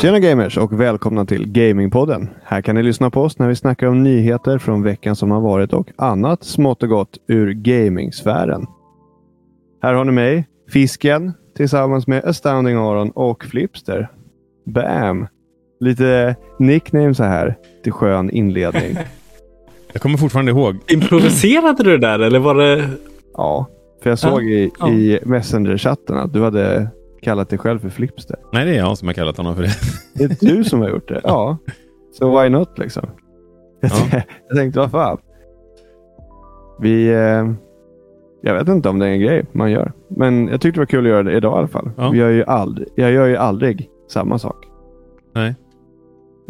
Tjena gamers och välkomna till Gamingpodden. Här kan ni lyssna på oss när vi snackar om nyheter från veckan som har varit och annat smått och gott ur gamingsfären. Här har ni mig, Fisken, tillsammans med Astounding Aron och Flipster. Bam! Lite nickname så här till skön inledning. Jag kommer fortfarande ihåg. Improviserade du det där eller var det? Ja, för jag såg i, Ja. i Messenger-chatten att du hade kallat dig själv för Flipster. Nej, det är jag som har kallat honom för det. Det är du som har gjort det. Ja, så why not liksom? Jag, Ja. jag tänkte, vad fan. Vi... Eh, jag vet inte om det är en grej man gör. Men jag tyckte det var kul att göra det idag i alla fall. Ja. Vi gör ju aldrig, jag gör ju aldrig samma sak. Nej.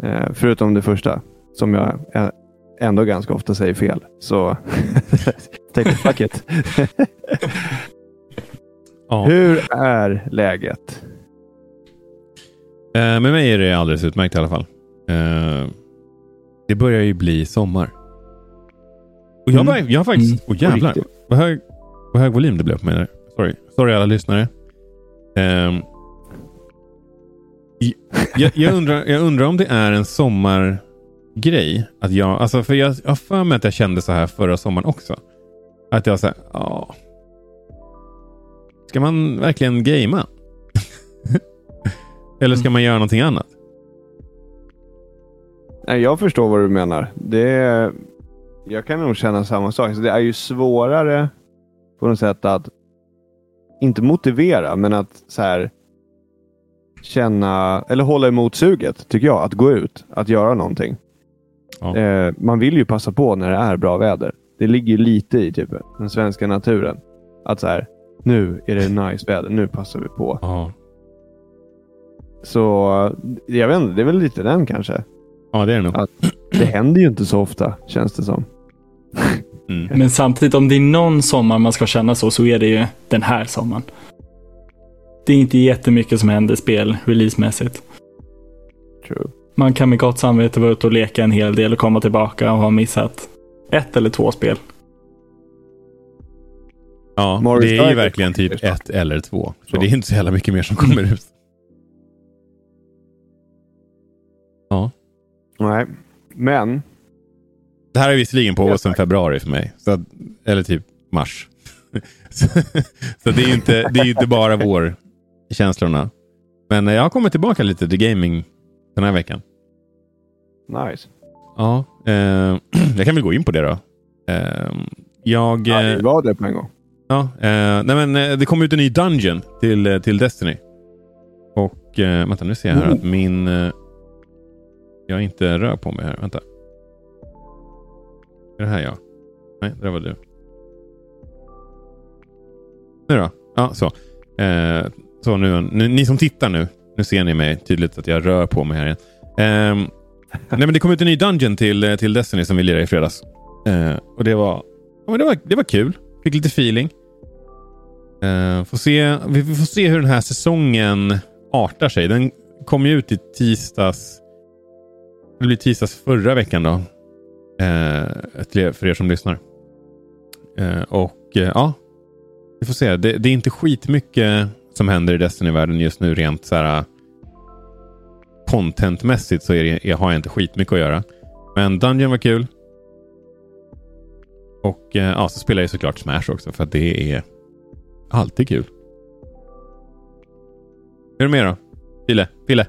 Eh, förutom det första. Som jag ändå ganska ofta säger fel. Så tänkte fuck it. Ja. Hur är läget? Eh, med mig är det alldeles utmärkt i alla fall. Eh, det börjar ju bli sommar. Och jag, Mm. jag har faktiskt... Åh jävlar. riktigt. Vad hög, vad hög volym det blev på mig där. Sorry. Sorry alla lyssnare. I- jag, jag, undrar, jag undrar om det är en sommargrej. Att jag, alltså för jag, har för mig att jag kände så här förra sommaren också. Att jag sa, ja. Ska man verkligen gamea? Eller ska man göra någonting annat? Nej, jag förstår vad du menar. Det är, jag kan nog känna samma sak. Så det är ju svårare på något sätt att inte motivera, men att så här känna eller hålla emot suget, tycker jag. Att gå ut, att göra någonting. Ja. Eh, man vill ju passa på när det är bra väder. Det ligger ju lite i typ, den svenska naturen. Att så här, nu är det nice väder, nu passar vi på. Ja, Så jag vet inte, det är väl lite den kanske. ja det är det nog. Ja. Det händer ju inte så ofta, känns det som. Mm. Men samtidigt om det är någon sommar man ska känna så, så är det ju den här sommaren. Det är inte jättemycket som händer spel releasemässigt. True. Man kan med gott samvete vara ute och leka en hel del och komma tillbaka och ha missat ett eller två spel. Ja, Morris det är ju verkligen typ ett eller två. För Så. det är inte så jävla mycket mer som kommer ut. Ja. Nej, men Det här är visserligen på sedan februari för mig. Så, att- eller typ mars. så så det är ju inte, det är inte bara vår känslorna. Men jag har kommit tillbaka lite till gaming den här veckan. nice. Ja, eh, jag kan väl gå in på det då. Eh, jag... Ja, eh, det var det på en gång. Ja, eh, nej men eh, det kom ut en ny Dungeon till, eh, till Destiny. Och eh, vänta nu ser jag här Mm. att min... Eh, jag inte rör på mig här. Vänta. Är det här jag? Nej, det där var du. Nu då? Ja, så. Eh, så nu, nu, ni som tittar nu. Nu ser ni mig tydligt att jag rör på mig här igen. Ehm, nej men det kom ut en ny Dungeon till, eh, till Destiny som vi lirade i fredags. Eh, och det var, ja, men det var, det var kul. Fick lite feeling. Eh, får se, vi får se hur den här säsongen artar sig. Den kom ju ut i tisdags. Det blir tisdags förra veckan då. Eh, för er som lyssnar. Eh, och eh, ja, vi får se. Det, det är inte skitmycket som händer i Destiny-världen just nu rent så här contentmässigt så är det, har jag inte skitmycket att göra. Men Dungeon var kul. Och eh, ja, så spelar jag såklart Smash också för att det är alltid kul. Hur är det med då? Pille? Pille?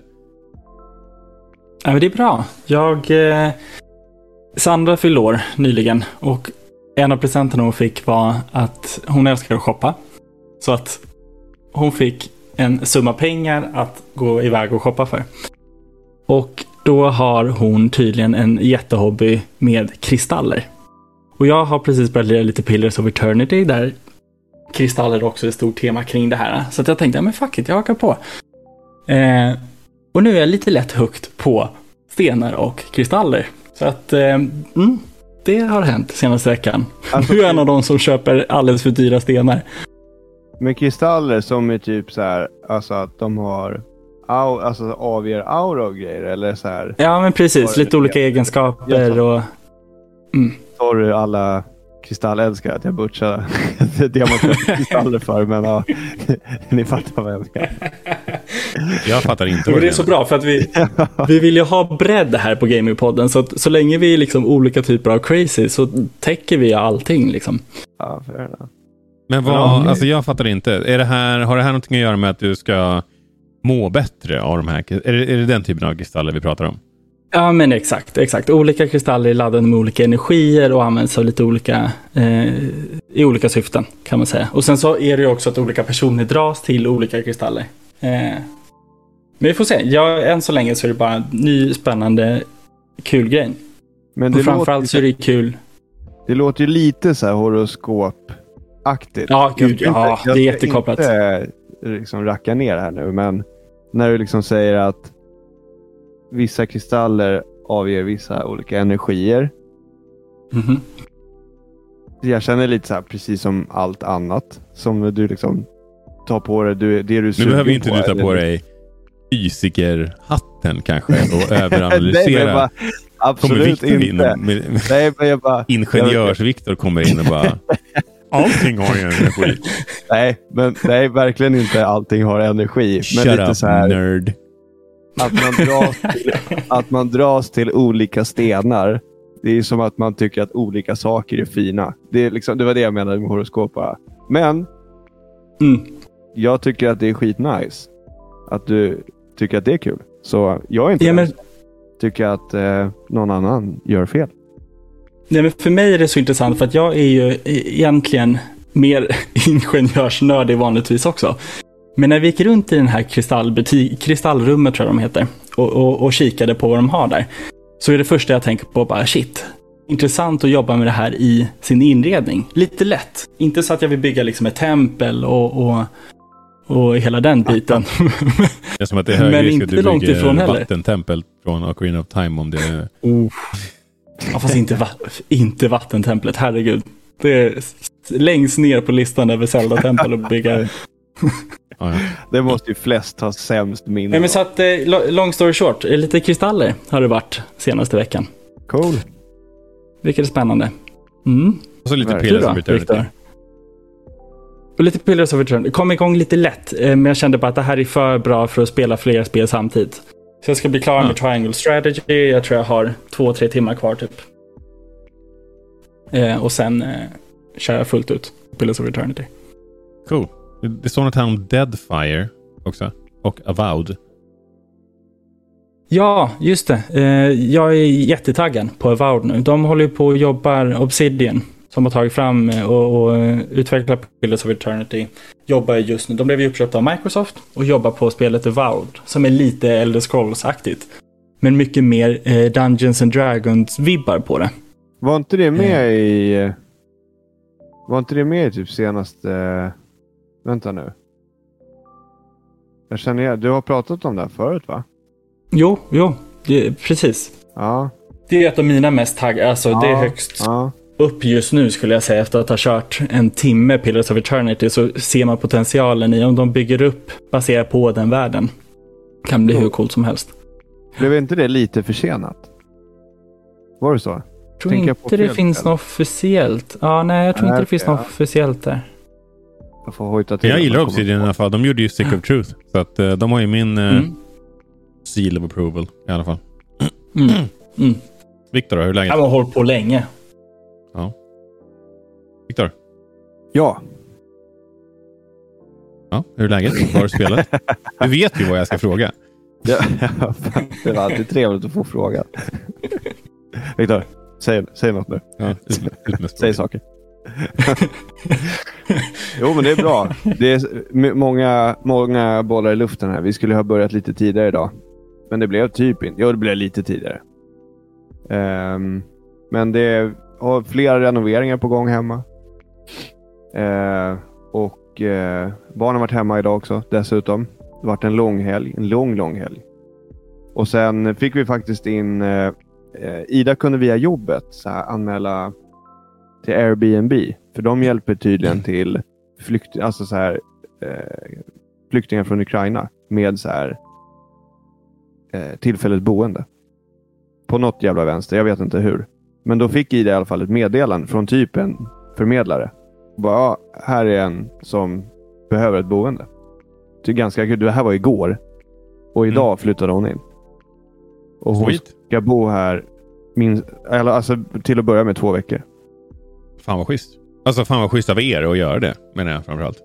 Ja, men det är bra. Jag... Eh, Sandra fyllde år nyligen och en av presenterna hon fick var att hon älskar att shoppa. Så att hon fick en summa pengar att gå iväg och shoppa för. Och då har hon tydligen en jättehobby med kristaller. Och jag har precis börjat lira lite Pillars of Eternity där kristaller också ett stort tema kring det här. Så jag tänkte, ja men fuck it, jag hakar på. Eh, och nu är jag lite lätt högt på stenar och kristaller. Så att eh, mm, det har hänt senaste veckan. Alltså, nu är en av de som köper alldeles för dyra stenar. Med kristaller som är typ så här, alltså att de har au, alltså avger aura och grejer. Eller så här, Ja, men precis. Lite olika egenskaper och... sorry alla kristallälskare att jag butchade det man köper kristaller för. Men ja, ni fattar vad jag menar. Jag fattar inte Men vad det du är så bra för att vi, vi vill ju ha bredd här på Gamingpodden. Så att så länge vi är liksom olika typer av crazy så täcker vi allting. Liksom. Ja, fair enough. Men vad, alltså jag fattar inte. Är det här, har det här någonting att göra med att du ska må bättre av de här? Är det, är det den typen av kristaller vi pratar om? Ja men exakt, exakt. Olika kristaller är laddade med olika energier och används av lite olika, eh, i olika syften kan man säga. Och sen så är det ju också att olika personer dras till olika kristaller. Eh, men vi får se. Ja, än så länge så är det bara en ny spännande kul grej. Men Och det framförallt så är låter, det kul. det låter ju lite så här horoskopaktigt. Ja, Jag gud, ska inte- ja, jag det är ska jättekopplat. inte liksom racka ner här nu, men när du liksom säger att vissa kristaller avger vissa olika energier. Mhm. Jag känner lite så här, precis som allt annat som du liksom tar på dig. Du, det du Nu behöver inte du ta på dig fysikerhatten kanske och Nej, överanalysera. kommer absolut in inte. och, med, Nej, men jag bara, Ingenjörs-Viktor kommer in och bara Allting har ju en energi. nej, men nej, verkligen inte allting har energi. Men Shut lite up så här, nerd. Att man, dras till, att man dras till olika stenar. Det är som att man tycker att olika saker är fina. Det, är liksom, det var det jag menade med horoskop bara. Men Mm. jag tycker att det är skitnice. Att du tycker att det är kul. Så jag är inte Ja, men, tycker att eh, någon annan gör fel. nej, men för mig är det så intressant för att jag är ju egentligen mer ingenjörsnördig vanligtvis också. Men när vi gick runt i den här kristallbutik, kristallrummet tror jag de heter, och, och, och kikade på vad de har där, så är det första jag tänker på bara shit, intressant att jobba med det här i sin inredning. Lite lätt. Inte så att jag vill bygga liksom ett tempel och, och, och hela den biten. Det är som att det är Men inte att du långt ifrån heller. vattentempel från Ocarina of Time om det är... Oh. Ja, fast inte, va inte vattentemplet, herregud. Det är längst ner på listan över Zelda-tempel att bygga. Ja. Det måste ju flest ha sämst minne Nej, men av. så att, eh, lo- long story short, eh, lite kristaller har det varit senaste veckan. Cool. Vilket är spännande. Mm. Och så lite Pillars of Eternity. Och lite Pillars of Eternity. Kom igång lite lätt, eh, men jag kände bara att det här är för bra för att spela flera spel samtidigt. Så jag ska bli klar Ja. med Triangle Strategy. Jag tror jag har två, tre timmar kvar typ. Eh, och sen eh, kör jag fullt ut Pillars of Eternity. Cool. Det- står något här om Deadfire också. Och Avowed. Ja, just det. Eh, jag är jättetaggad på Avowed nu. De håller ju på och jobbar, Obsidian, som har tagit fram eh, och, och eh, utvecklat Pillars of Eternity, jobbar just nu. De blev ju uppköpta av Microsoft och jobbar på spelet Avowed, som är lite Elder Scrolls-aktigt. Men mycket mer eh, Dungeons and Dragons-vibbar på det. Var inte det med i... Var inte det med i typ senaste... Vänta nu. Jag känner igen. Du har pratat om det här förut va? Jo, jo, det, precis. Ja. Det är ett av mina mest taggade, alltså det är Ja, högst Ja. upp just nu skulle jag säga efter att ha kört en timme Pillars of Eternity så ser man potentialen i om de bygger upp baserat på den världen. Kan bli hur coolt som helst. Blev inte det lite försenat? Var det så? Jag tror Tänker jag inte det fel finns ställe? något officiellt. Ja, nej, jag tror Nej, inte det finns ja. något officiellt där. Jag får hojta till. Jag om gillar Obsidian i alla fall. De gjorde ju Stick of Truth. Så att eh, de har ju min Mm. seal of approval i alla fall. Mm. Mm. Viktor då, hur är läget? Jag har hållit på länge. Viktor? Ja. Ja, hur är läget? Vad har du spelat? Du vet ju vad jag ska fråga. ja. det var alltid trevligt att få frågan. Viktor, säg, säg något nu. Ja, ut ut Säg saker jo, men det är bra. Det är många, många bollar i luften här. Vi skulle ha börjat lite tidigare idag. Men det blev typ inte. Jo, det blev lite tidigare. Um, men det har flera renoveringar på gång hemma. Uh, och uh, barnen har varit hemma idag också dessutom. Det har varit en lång helg. En lång, lång helg. Och sen fick vi faktiskt in eh, eh Ida kunde via jobbet så här, anmäla till Airbnb. För de hjälper tydligen till flykt, alltså så här, eh, flyktingar från Ukraina med så här, eh, tillfälligt boende. På något jävla vänster, jag vet inte hur. Men då fick Ida i alla fall ett meddelande från typ en förmedlare. Bara, ja, här är en som behöver ett boende. Det är ganska kul. Det här var igår. Och idag flyttade hon in. Och hon Sweet. ska bo här min, alltså, till att börja med två veckor. Fan vad schysst. Alltså fan vad schysst av er att göra det, menar jag framförallt.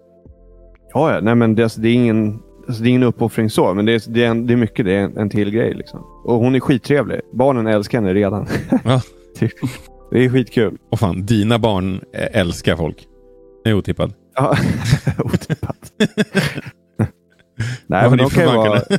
Ja, ja. Nej, men det, alltså, det, är ingen, alltså, det är ingen uppoffring så, men det är, det är, en, det är mycket det är en, en till grej. Liksom. Och hon är skittrevlig. Barnen älskar henne redan. Ja. det är skitkul. Och fan, dina barn eh, älskar folk. Det är otippat. Ja. Otippat. Nej, men de kan ju vara... bankare?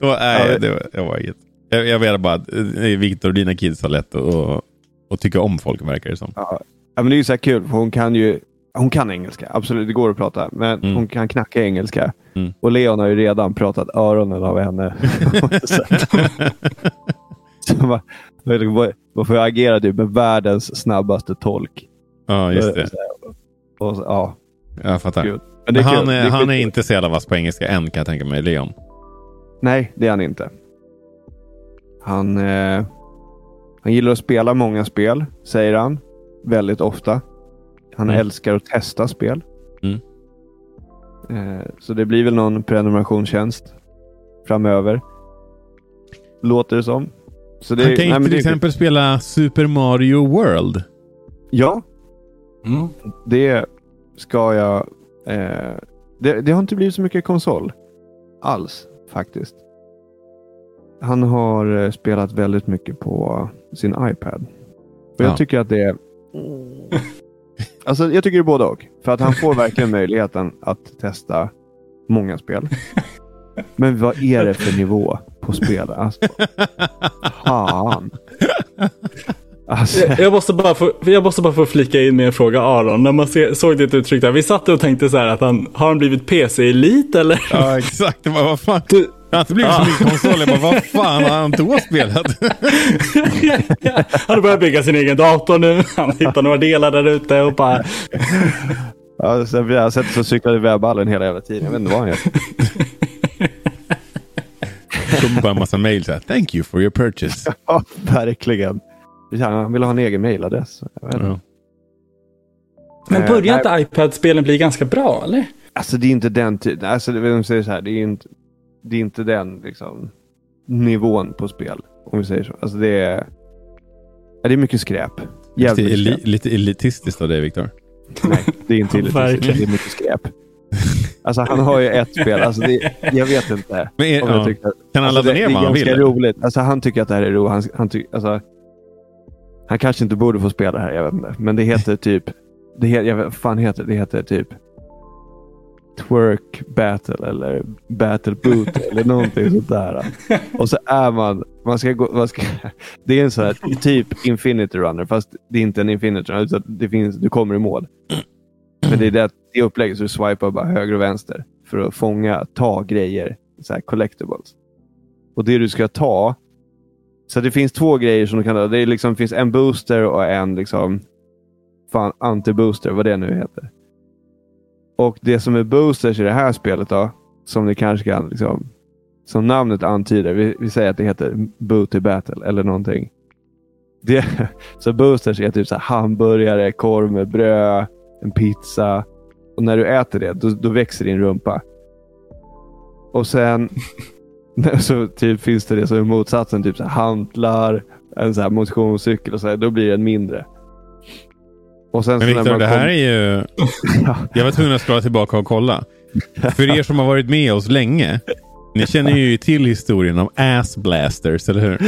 Då, nej, Ja, det, var, det var inget. Jag, jag vet bara att eh, Viktor och dina kids har lätt att, att tycka om folk, verkar det som. Ja, men det är ju så här kul, för hon kan ju hon kan engelska. Absolut, det går att prata. Men Mm. hon kan knacka engelska. Mm. Och Leon har ju redan pratat öronen av henne. så man, man får ju agera typ med världens snabbaste tolk. Ja, just det. Och, ja, Jag fattar. Gud. men Men han är, är han är inte så jävla vass på engelska än kan jag tänka mig, Leon. Nej, det är han inte. Han, eh, han gillar att spela många spel, säger han. Väldigt ofta. Han Mm. älskar att testa spel. Mm. Eh, så det blir väl någon prenumerationstjänst framöver. Låter det som. Så det, Han kan ju till det exempel spela Super Mario World. Ja, Mm. det ska jag... Eh, det, det har inte blivit så mycket konsol. Alls, faktiskt. Han har eh, spelat väldigt mycket på sin iPad. Och jag Ja. tycker att det är... Alltså, jag tycker det är både och. För att han får verkligen möjligheten att testa många spel. Men vad är det för nivå på spel? Alltså, fan. Alltså, Jag- Jag måste, bara få, jag måste bara få flika in med en fråga Aron. När man se, såg ditt uttryck där. Vi satt och tänkte så här att han, har han blivit PC-elit eller? Ja, exakt. Vad fan? Du, Det har blivit så mycket konsol. Jag bara, vad fan har han då spelat? han har börjat bygga sin egen dator nu. Han hittar några delar där ute och bara... Ja, sen blir jag sett så cyklade webballen hela jävla tiden. Jag vet inte vad han gör. kommer bara en massa mail här. Thank you for your purchase. Ja, verkligen. Han vill ha en egen mailadress. Jag vet. Ja. Men Eh, börjar inte iPad-spelen bli ganska bra eller? Alltså det är inte den typen. Alltså de säger så här. Det är inte, det är inte den liksom, nivån på spel. Om vi säger så. Alltså det är, ja, det är mycket skräp. Lite, Jävligt eli, skräp. lite elitistiskt av dig, Viktor. Nej, det är inte verkligen. Det är mycket skräp. Alltså han har ju ett spel. Alltså det, jag vet inte. Men är, Om jag ja. tyckte, Kan han alltså ladda det, ner det vad är han ganska vill? roligt. Alltså han tycker att det här är roligt. Han, han, ty, alltså, han kanske inte borde få spela det här, jag vet inte. Men det heter typ... Det heter, jag vet, fan heter det? Det heter typ... Twerk battle eller battle boot eller någonting sånt där. Och så är man... Man ska gå, man ska, det är en sån här typ infinity runner fast det är inte en infinity runner. Utan det finns, du kommer i mål. Men det är det, det upplägget så du swipar bara höger och vänster för att fånga, ta grejer. Så här collectibles. Och det du ska ta. Så det finns två grejer som du kan ta. Det är liksom, finns en booster och en liksom fan, anti-booster, vad det nu heter. Och det som är boosters i det här spelet då, som ni kanske kan, liksom, som namnet antyder, vi, vi säger att det heter Booty Battle eller någonting. Det, så boosters är typ så här hamburgare, korv med bröd, en pizza. Och när du äter det, då, då växer din rumpa. Och sen så typ finns det det som är motsatsen, typ så här hantlar, en så här motionscykel och så här, då blir den mindre. Och sen Men man det här kom- är ju... Ja. Jag var tvungen att scrolla tillbaka och kolla. För er som har varit med oss länge. Ni känner ju till historien om ass blasters, eller hur?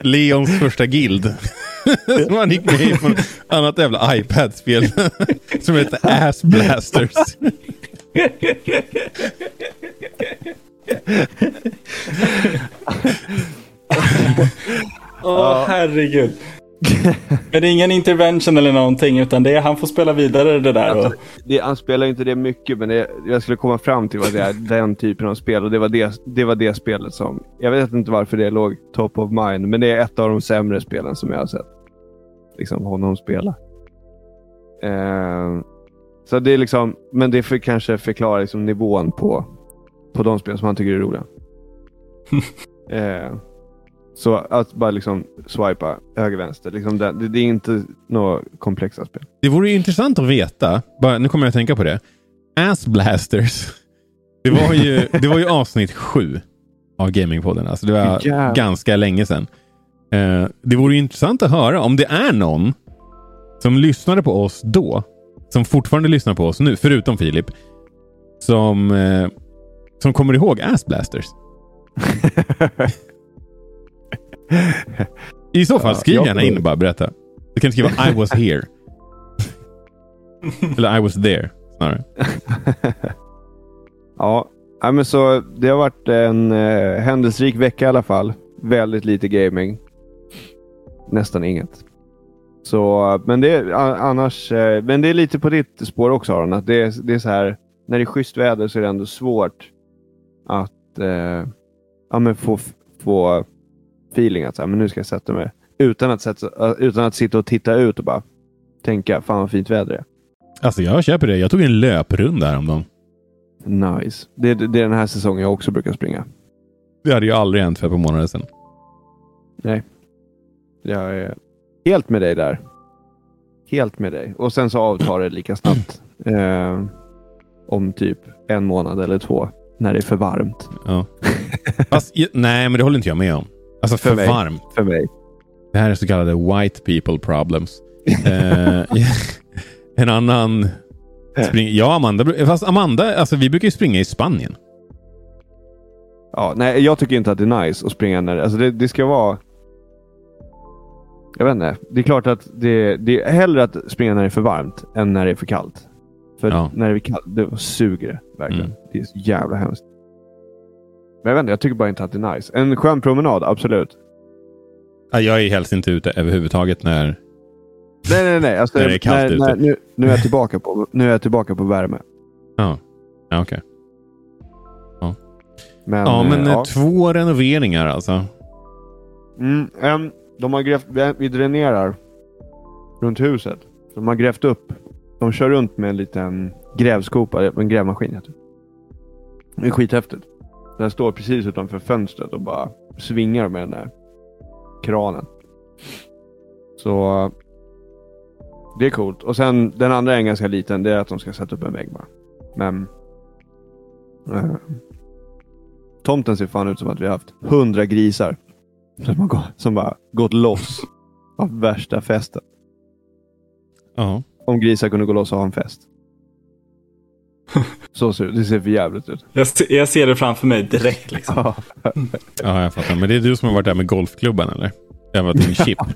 Leons första guild. som han gick med i på ett annat jävla iPad-spel. som heter Ass Blasters. Åh, herregud. Men det är ingen intervention eller någonting, utan det är han får spela vidare det där. Alltså, det, han spelar inte det mycket, men det, jag skulle komma fram till vad det är den typen av spel. Och det var det, det var det spelet som... Jag vet inte varför det låg top of mind, men det är ett av de sämre spelen som jag har sett liksom, honom spela. Eh, så det är liksom, men det för, kanske förklarar liksom nivån på, på de spel som han tycker är roliga. eh, Så att bara liksom swipa höger, vänster. Liksom det, det, är inte några komplexa spel. Det vore intressant att veta. Bara, nu kommer jag att tänka på det. Ass Blasters. Det var ju, det var ju avsnitt sju av Gamingpodden. Alltså det var Jävlar. ganska länge sedan. Eh, det vore intressant att höra om det är någon som lyssnade på oss då, som fortfarande lyssnar på oss nu, förutom Filip, som, eh, som kommer ihåg Ass Blasters. I så fall, skriv gärna in och bara berätta. Du kan skriva I was here. Eller I was there, snarare. ja, men så det har varit en eh, händelserik vecka i alla fall. Väldigt lite gaming. Nästan inget. Så, men det är annars, eh, men det är lite på ditt spår också Aron. Att det, är, det är så här, när det är schysst väder så är det ändå svårt att eh, ja, men få, få feeling att så här, men nu ska jag sätta mig. Utan att, sätta, eh, utan att sitta och titta ut och bara tänka, fan vad fint väder det är. Alltså jag köper det. Jag tog en löprunda häromdagen. Nice. Det, det är den här säsongen jag också brukar springa. Det hade ju aldrig hänt för ett par månader sedan. Nej. Jag är helt med dig där. Helt med dig. Och sen så avtar det lika snabbt. Eh, om typ en månad eller två. När det är för varmt. Ja. Fast, nej, men det håller inte jag med om. Alltså för, För mig. varmt. För mig. Det här är så kallade white people problems. Eh, en annan... Spring, ja, Amanda. Fast Amanda, alltså vi brukar ju springa i Spanien. Ja, nej, jag tycker inte att det är nice att springa när alltså det, det ska vara... Jag vet inte. Det är klart att det, det är hellre att springa när det är för varmt än när det är för kallt. För Ja. när det är kallt, det suger det verkligen. Mm. Det är så jävla hemskt. Men jag vet inte, jag tycker bara inte att det är nice. En skön promenad, absolut. Ja, Jag är helst inte ute överhuvudtaget när... Nej, nej, nej. Alltså, När det är kallt ute. nu, nu, är jag tillbaka på, nu är jag tillbaka på värme. Ja, ja okej. Men, Ja, men eh, eh, två renoveringar alltså. Mm, em, de har grävt, vi dränerar runt huset. De har grävt upp. De kör runt med en liten grävskopa, en grävmaskin. Det är skithäftigt. Den står precis utanför fönstret och bara svingar med den där kranen. Så det är coolt. Och sen den andra är ganska liten. Det är att de ska sätta upp en vägg bara. Men eh, tomten ser fan ut som att vi har haft hundra grisar. Som, har gått, som bara gått loss av värsta festen. Ja. Om grisar kunde gå loss och ha en fest. Så ser det Det ser för jävligt ut. Jag, se- jag ser det framför mig direkt. Liksom. Ja. ja, jag fattar. Men det är du som har varit där med golfklubban eller? Jag var din chip.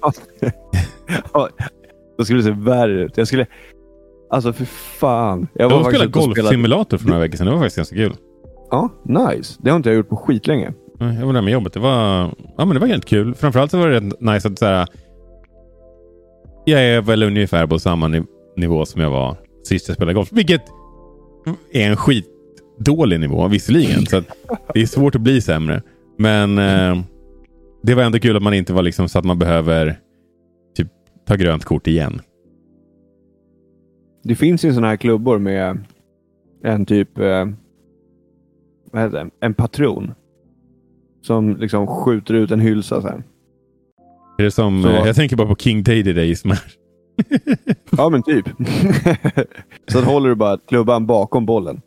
Ja, Då skulle det se värre ut. Jag skulle... Alltså för fan. Jag Jag var spelade golfsimulator för några veckor sedan. Det var faktiskt ganska kul. Ja, nice. Det har inte jag gjort på skitlänge. Ja, Jag var där med jobbet. Det var, ja, men det var helt kul. Framförallt så var det rätt nice att så här, jag är väl ungefär på samma niv- nivå som jag var sist jag spelade golf. Vilket är en skitdålig nivå visserligen. Så det är svårt att bli sämre. Men eh, det var ändå kul att man inte var liksom så att man behöver typ ta grönt kort igen. Det finns ju sådana här klubbor med en typ... Eh, vad heter det? En patron. Som liksom skjuter ut en hylsa sen. Är det som, Så- eh, jag tänker bara på King Day Day i Smash. Ja, men typ. så att håller du bara klubban bakom bollen.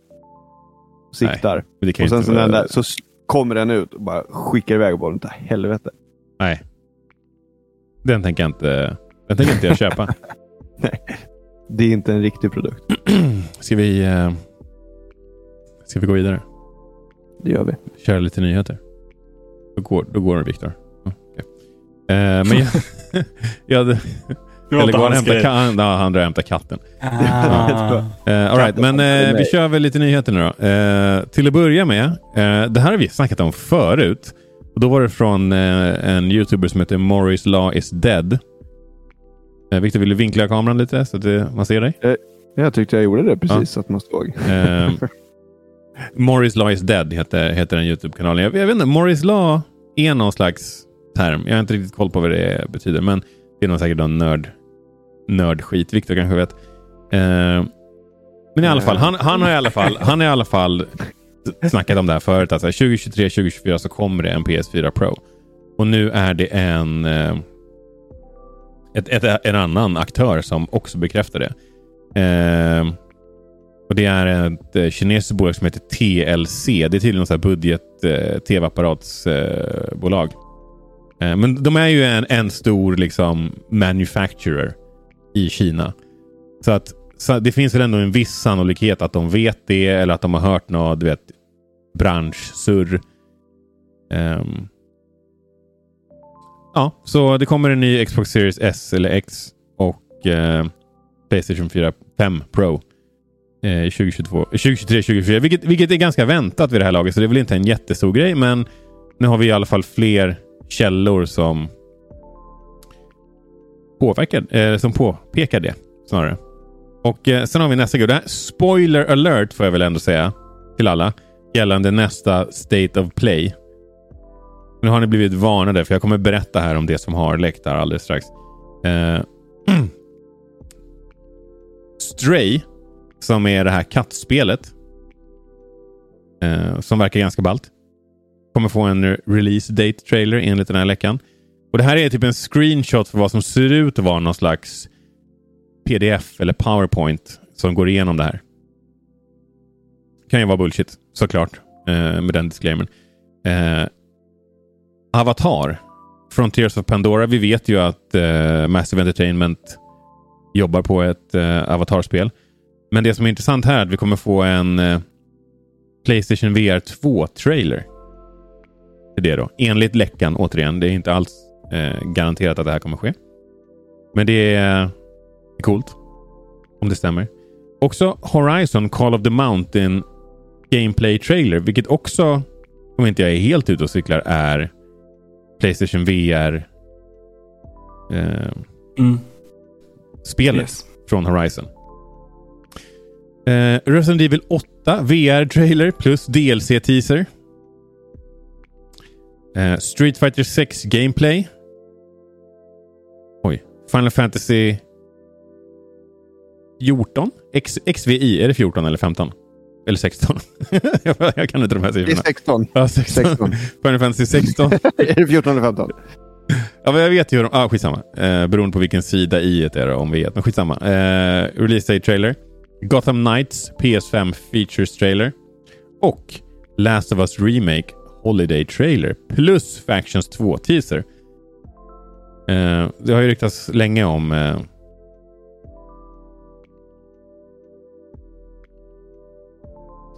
Siktar. Kan Och sen så, den vara- där, så kommer den ut och bara skickar iväg bollen till helvete. Nej. Den tänker jag inte, den tänker inte jag köpa. Det är inte en riktig produkt. Ska vi, eh, ska vi gå vidare? Det gör vi. Köra lite nyheter? Då går, då går det, Viktor. Okej. Eh, men jag, jag hade, eller går han hämta, grej. ka- ja, han drar och hämtar katten. Ah. Eh, all right, men eh, vi kör väl lite nyheter nu då. Eh, till att börja med, det här har vi snackat om förut. Och då var det från en YouTuber som heter Morris Law is dead. Eh, Viktor, vill du vinkla kameran lite så att det, man ser dig? Jag tyckte jag gjorde det precis Ja. så att man såg. Morris Law is dead heter, heter den YouTube-kanalen. Jag, jag vet inte, Morris Law är någon slags term. Jag har inte riktigt koll på vad det betyder, men det är nog säkert någon nörd, nördskit. Viktor kanske vet. Eh, men i alla fall, han, han har i alla fall, han har i alla fall snackat om det här förut. Alltså 2023, 2024 så kommer det en PS4 Pro. Och nu är det en, eh, ett, ett, en annan aktör som också bekräftar det. Eh, och Det är ett eh, kinesiskt bolag som heter TLC. Det är tydligen något budget-tv-apparatsbolag. Eh, eh, men de är ju en, en stor liksom manufacturer i Kina. Så att så det finns väl ändå en viss sannolikhet att de vet det eller att de har hört något, du vet, branschsurr. Um, ja, så det kommer en ny Xbox Series S eller X och uh, Playstation 4 5 Pro uh, 2022, 2023, 2024, vilket, vilket är ganska väntat vid det här laget, så det är väl inte en jättestor grej, men nu har vi i alla fall fler källor som påverkar, eh, som påpekar det snarare. Och eh, sen har vi nästa grej. Spoiler alert får jag väl ändå säga till alla gällande nästa State of Play. Nu har ni blivit varnade för jag kommer berätta här om det som har läckt här alldeles strax. Eh, Stray, som är det här kattspelet. Eh, som verkar ganska ballt. Kommer få en release date trailer enligt den här läckan. Och Det här är typ en screenshot för vad som ser ut att vara någon slags pdf eller powerpoint som går igenom det här. Kan ju vara bullshit såklart eh, med den disclaimern. Eh, Avatar. Frontiers of Pandora. Vi vet ju att eh, Massive Entertainment jobbar på ett eh, Avatar-spel. Men det som är intressant här är att vi kommer få en eh, Playstation VR 2-trailer. Det då. Enligt läckan, återigen. Det är inte alls eh, garanterat att det här kommer ske. Men det är coolt. Om det stämmer. Också Horizon Call of the Mountain Gameplay Trailer, vilket också, om inte jag är helt ute och cyklar, är Playstation VR eh, mm. spelet yes. från Horizon. Eh, Resident Evil 8 VR-trailer plus DLC-teaser. Eh, Street Fighter 6 Gameplay. Final Fantasy 14? X, XVI, är det 14 eller 15? Eller 16? jag kan inte de här siffrorna. Det är 16. Ja, 16. 16. Final Fantasy 16. är det 14 eller 15? Ja, men jag vet ju hur de... Ah, skitsamma. Eh, beroende på vilken sida i det är om vi vet. Men skitsamma. Eh, release Day trailer. Gotham Knights PS5 Features trailer. Och Last of Us Remake Holiday trailer. Plus Factions 2 teaser. Eh, det har ju ryktats länge om eh,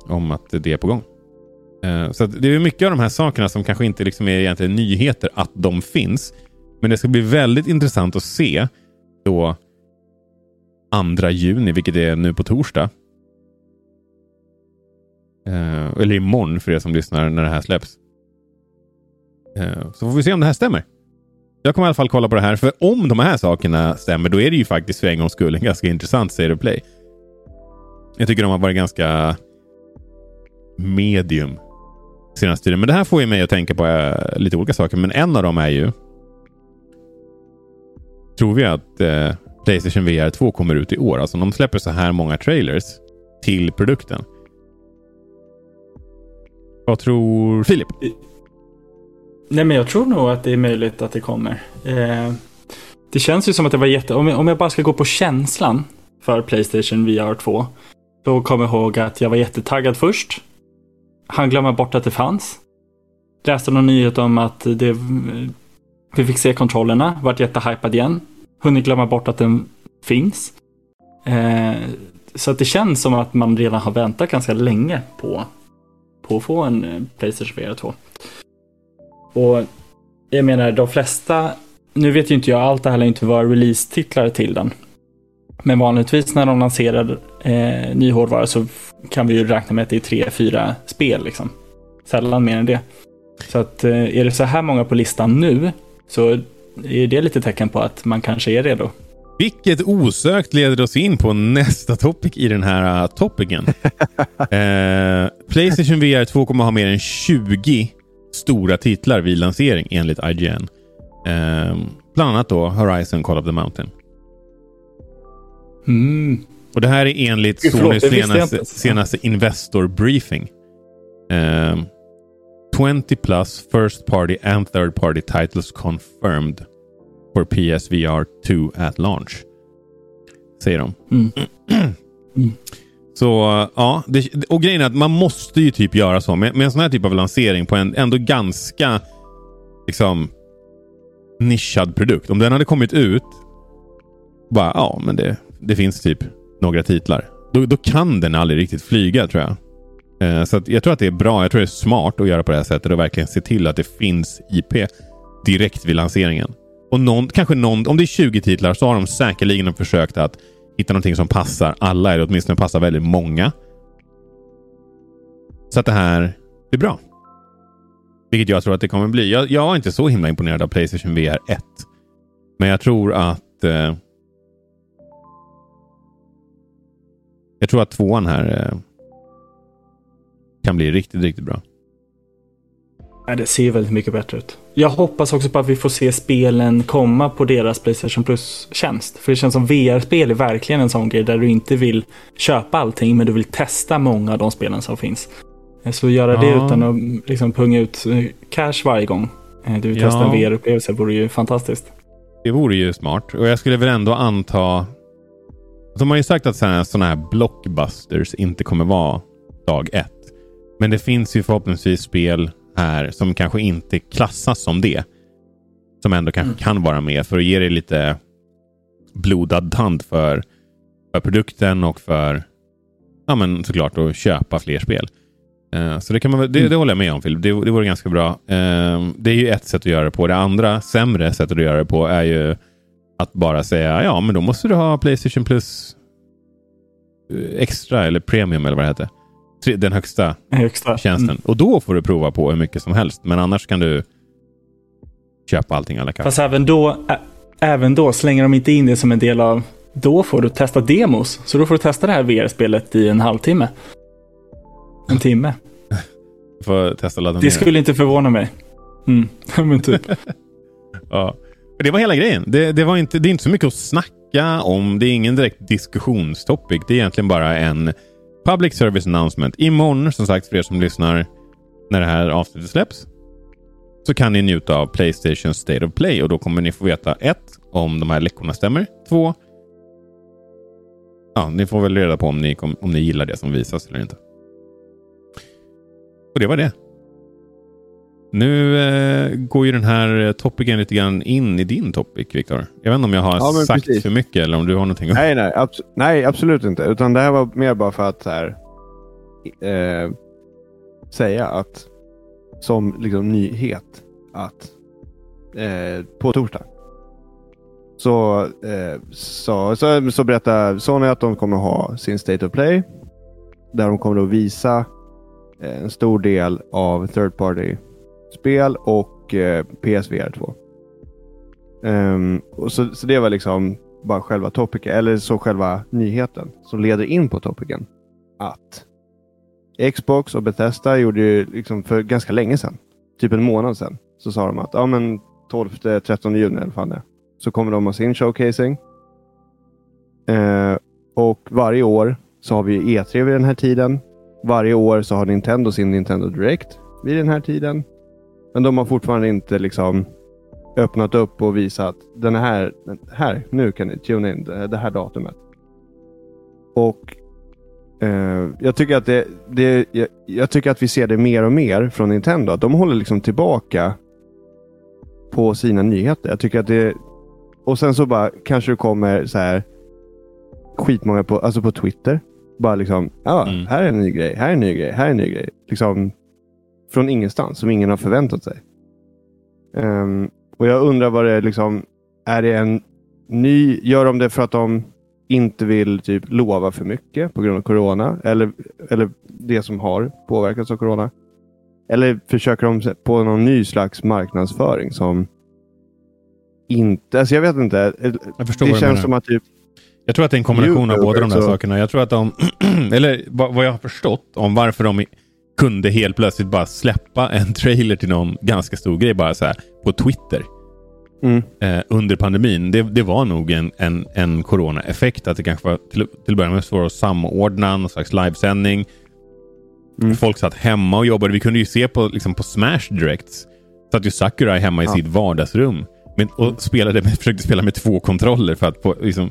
om att det är på gång. Eh, så det är mycket av de här sakerna som kanske inte liksom är egentligen nyheter att de finns. Men det ska bli väldigt intressant att se då 2 juni, vilket är nu på torsdag. Eh, eller imorgon för er som lyssnar när det här släpps. Eh, så får vi se om det här stämmer. Jag kommer i alla fall kolla på det här, för om de här sakerna stämmer, då är det ju faktiskt för en gångs skull en ganska intressant State of Play. Jag tycker de har varit ganska medium senaste tiden. Men det här får ju mig att tänka på äh, lite olika saker. Men en av dem är ju. Tror vi att äh, Playstation VR 2 kommer ut i år? Alltså de släpper så här många trailers till produkten. Vad tror Filip? Nej, men jag tror nog att det är möjligt att det kommer. Eh, det känns ju som att det var jätte... Om jag, om jag bara ska gå på känslan för Playstation VR 2. Då kommer jag ihåg att jag var jättetaggad först. Han glömmer bort att det fanns. Läste någon nyhet om att det, vi fick se kontrollerna, vart jättehypad igen. Hunnit glömma bort att den finns. Eh, så att det känns som att man redan har väntat ganska länge på, på att få en eh, Playstation VR 2. Och jag menar, de flesta, nu vet ju inte jag, allt det här lär inte vara release-titlar till den. Men vanligtvis när de lanserar eh, ny hårdvara så kan vi ju räkna med att det är tre, fyra spel. Liksom. Sällan mer än det. Så att eh, är det så här många på listan nu så är det lite tecken på att man kanske är redo. Vilket osökt leder oss in på nästa topic i den här uh, topicen. eh, Playstation VR 2 kommer ha mer än 20 stora titlar vid lansering enligt IGN. Eh, bland annat då Horizon Call of the Mountain. Mm. Och det här är enligt Sonys senaste, senaste Investor Briefing. Eh, 20 plus first party and third party titles confirmed for PSVR 2 at launch. Säger de. Mm. Så ja, det, och grejen är att man måste ju typ göra så med, med en sån här typ av lansering på en ändå ganska liksom nischad produkt. Om den hade kommit ut bara ja, men det, det finns typ några titlar. Då, då kan den aldrig riktigt flyga tror jag. Eh, så jag tror att det är bra. Jag tror det är smart att göra på det här sättet och verkligen se till att det finns IP direkt vid lanseringen. Och någon, kanske någon, om det är 20 titlar så har de säkerligen försökt att hitta någonting som passar alla eller åtminstone passar väldigt många. Så att det här blir bra. Vilket jag tror att det kommer bli. Jag, jag är inte så himla imponerad av Playstation VR 1. Men jag tror att eh, jag tror att tvåan här eh, kan bli riktigt, riktigt bra. Ja, det ser väldigt mycket bättre ut. Jag hoppas också på att vi får se spelen komma på deras Playstation Plus-tjänst. För det känns som VR-spel är verkligen en sån grej där du inte vill köpa allting men du vill testa många av de spelen som finns. Så göra ja. det utan att liksom punga ut eh, cash varje gång eh, du vill ja. testa en VR-upplevelse vore ju fantastiskt. Det vore ju smart och jag skulle väl ändå anta de har ju sagt att sådana här blockbusters inte kommer vara dag ett. Men det finns ju förhoppningsvis spel här som kanske inte klassas som det. Som ändå kanske mm. kan vara med för att ge dig lite blodad tand för, för produkten och för ja, men såklart att köpa fler spel. Uh, så det, kan man, det, mm. det håller jag med om Filip. Det, det vore ganska bra. Uh, det är ju ett sätt att göra det på. Det andra, sämre sättet att göra det på är ju att bara säga ja, men då måste du ha Playstation Plus eh, extra eller premium eller vad det heter den högsta, högsta. tjänsten. Mm. Och då får du prova på hur mycket som helst. Men annars kan du köpa allting alla kan. Fast även då, även då slänger de inte in det som en del av då får du testa demos. Så då får du testa det här VR-spelet i en halvtimme. En timme. får testa ladda ner. Det skulle inte förvåna mig. Mm, men typ. ja. Det var hela grejen. Det, det, var inte, det är inte så mycket att snacka om. Det är ingen direkt diskussionstopic. Det är egentligen bara en Public Service Announcement. Imorgon, som sagt, för er som lyssnar när det här avsnittet släpps, så kan ni njuta av Playstation State of Play och då kommer ni få veta ett, om de här läckorna stämmer. Två, ja, ni får väl reda på om ni, om ni gillar det som visas eller inte. Och det var det. Nu eh, går ju den här topicen lite grann in i din topic, Viktor. Jag vet inte om jag har ja, sagt precis. för mycket eller om du har någonting. Nej, nej, abs nej, absolut inte. Utan det här var mer bara för att här, eh, säga att som liksom nyhet att eh, på torsdag så, eh, så, så, så berättar Sony att de kommer ha sin State of Play. Där de kommer att visa eh, en stor del av third party spel och eh, PSVR 2. Um, ehm, och så, så det var liksom bara själva topicen, eller så själva nyheten som leder in på topicen. Att Xbox och Bethesda gjorde ju liksom för ganska länge sedan, typ en månad sedan, så sa de att ja, men 12-13 juni eller fan det, så kommer de ha sin showcasing. Uh, och varje år så har vi E3 vid den här tiden. Varje år så har Nintendo sin Nintendo Direct vid den här tiden. Men de har fortfarande inte liksom öppnat upp och visat den här, här, nu kan ni tuna in det, här datumet. Och eh, jag, tycker att det, det jag, jag, tycker att vi ser det mer och mer från Nintendo. Att de håller liksom tillbaka på sina nyheter. Jag tycker att det och sen så bara kanske det kommer så här skitmånga på, alltså på Twitter. Bara liksom, ja, mm. här är en ny grej, här är en ny grej, här är en ny grej. Liksom, från ingenstans som ingen har förväntat sig. Um, och jag undrar vad det är liksom, är det en ny, gör de det för att de inte vill typ lova för mycket på grund av corona? Eller, eller det som har påverkats av corona? Eller försöker de på någon ny slags marknadsföring som inte, alltså jag vet inte. Jag förstår det känns som att typ jag tror att det är en kombination av båda de där så. sakerna. Jag tror att de, eller vad jag har förstått om varför de kunde helt plötsligt bara släppa en trailer till någon ganska stor grej bara så här på Twitter. Mm. Eh, under pandemin. Det, det, var nog en, en, en corona-effekt. Att det kanske var till, till att börja med svårt att samordna någon slags livesändning. Mm. Folk satt hemma och jobbade. Vi kunde ju se på, liksom, på Smash Directs. Satt ju Sakurai hemma i ja. sitt vardagsrum. Med, och spelade, försökte spela med två kontroller för att få, liksom,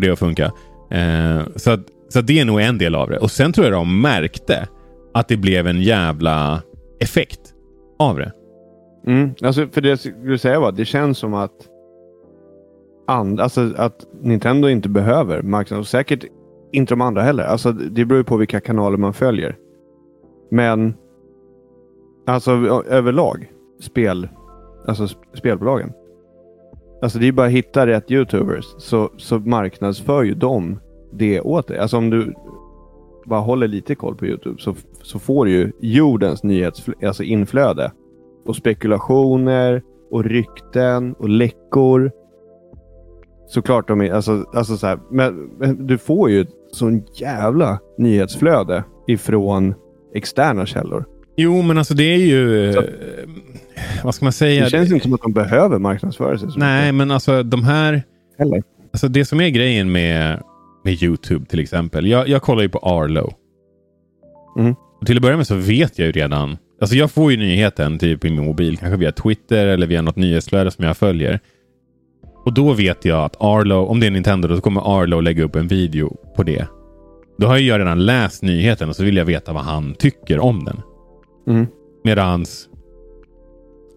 det att funka. Eh, så, att, så att det är nog en del av det. Och sen tror jag de märkte att det blev en jävla effekt av det. Mm, alltså för det jag skulle säga var, det känns som att and, alltså att Nintendo inte behöver marknaden. Och säkert inte de andra heller. Alltså det beror ju på vilka kanaler man följer. Men alltså överlag spel, alltså spelbolagen. Alltså det är bara att hitta rätt YouTubers så, så marknadsför ju de det åt dig. Alltså om du bara håller lite koll på YouTube så, så får du ju jordens nyhetsinflöde. Alltså inflöde. Och spekulationer och rykten och läckor. Såklart de är, alltså, alltså så här, men, men du får ju sån jävla nyhetsflöde ifrån externa källor. Jo, men alltså det är ju... Så, vad ska man säga? Det känns inte som att de behöver marknadsföra sig. Nej, men alltså de här... Eller? Alltså det som är grejen med, med YouTube till exempel. Jag, jag kollar ju på Arlo. Mm. Och till att börja med så vet jag ju redan. Alltså jag får ju nyheten typ i min mobil. Kanske via Twitter eller via något nyhetsflöde som jag följer. Och då vet jag att Arlo, om det är Nintendo, då kommer Arlo lägga upp en video på det. Då har jag redan läst nyheten och så vill jag veta vad han tycker om den. Mm. Medans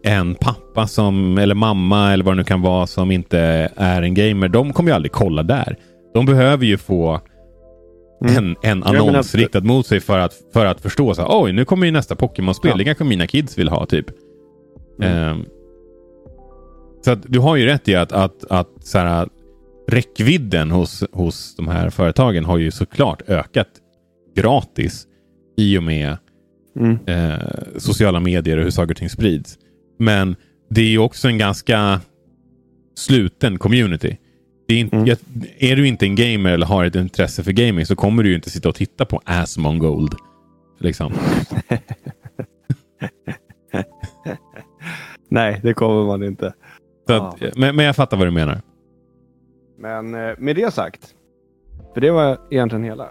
en pappa som, eller mamma eller vad det nu kan vara som inte är en gamer, de kommer ju aldrig kolla där. De behöver ju få mm. en, en annons ja, riktad mot sig för att, för att förstå så oj, nu kommer ju nästa Pokémon-spel. Ja. Det kanske mina kids vill ha, typ. Mm. Um, så att du har ju rätt i att, att, att så här, räckvidden hos, hos de här företagen har ju såklart ökat gratis i och med mm. eh, sociala medier och hur saker och ting sprids. Men det är ju också en ganska sluten community. Det är, inte, mm. är du inte en gamer eller har ett intresse för gaming så kommer du ju inte sitta och titta på Asmongold. Liksom. Nej, det kommer man inte. Att, men, men jag fattar vad du menar. Men eh, med det sagt. För det var egentligen hela.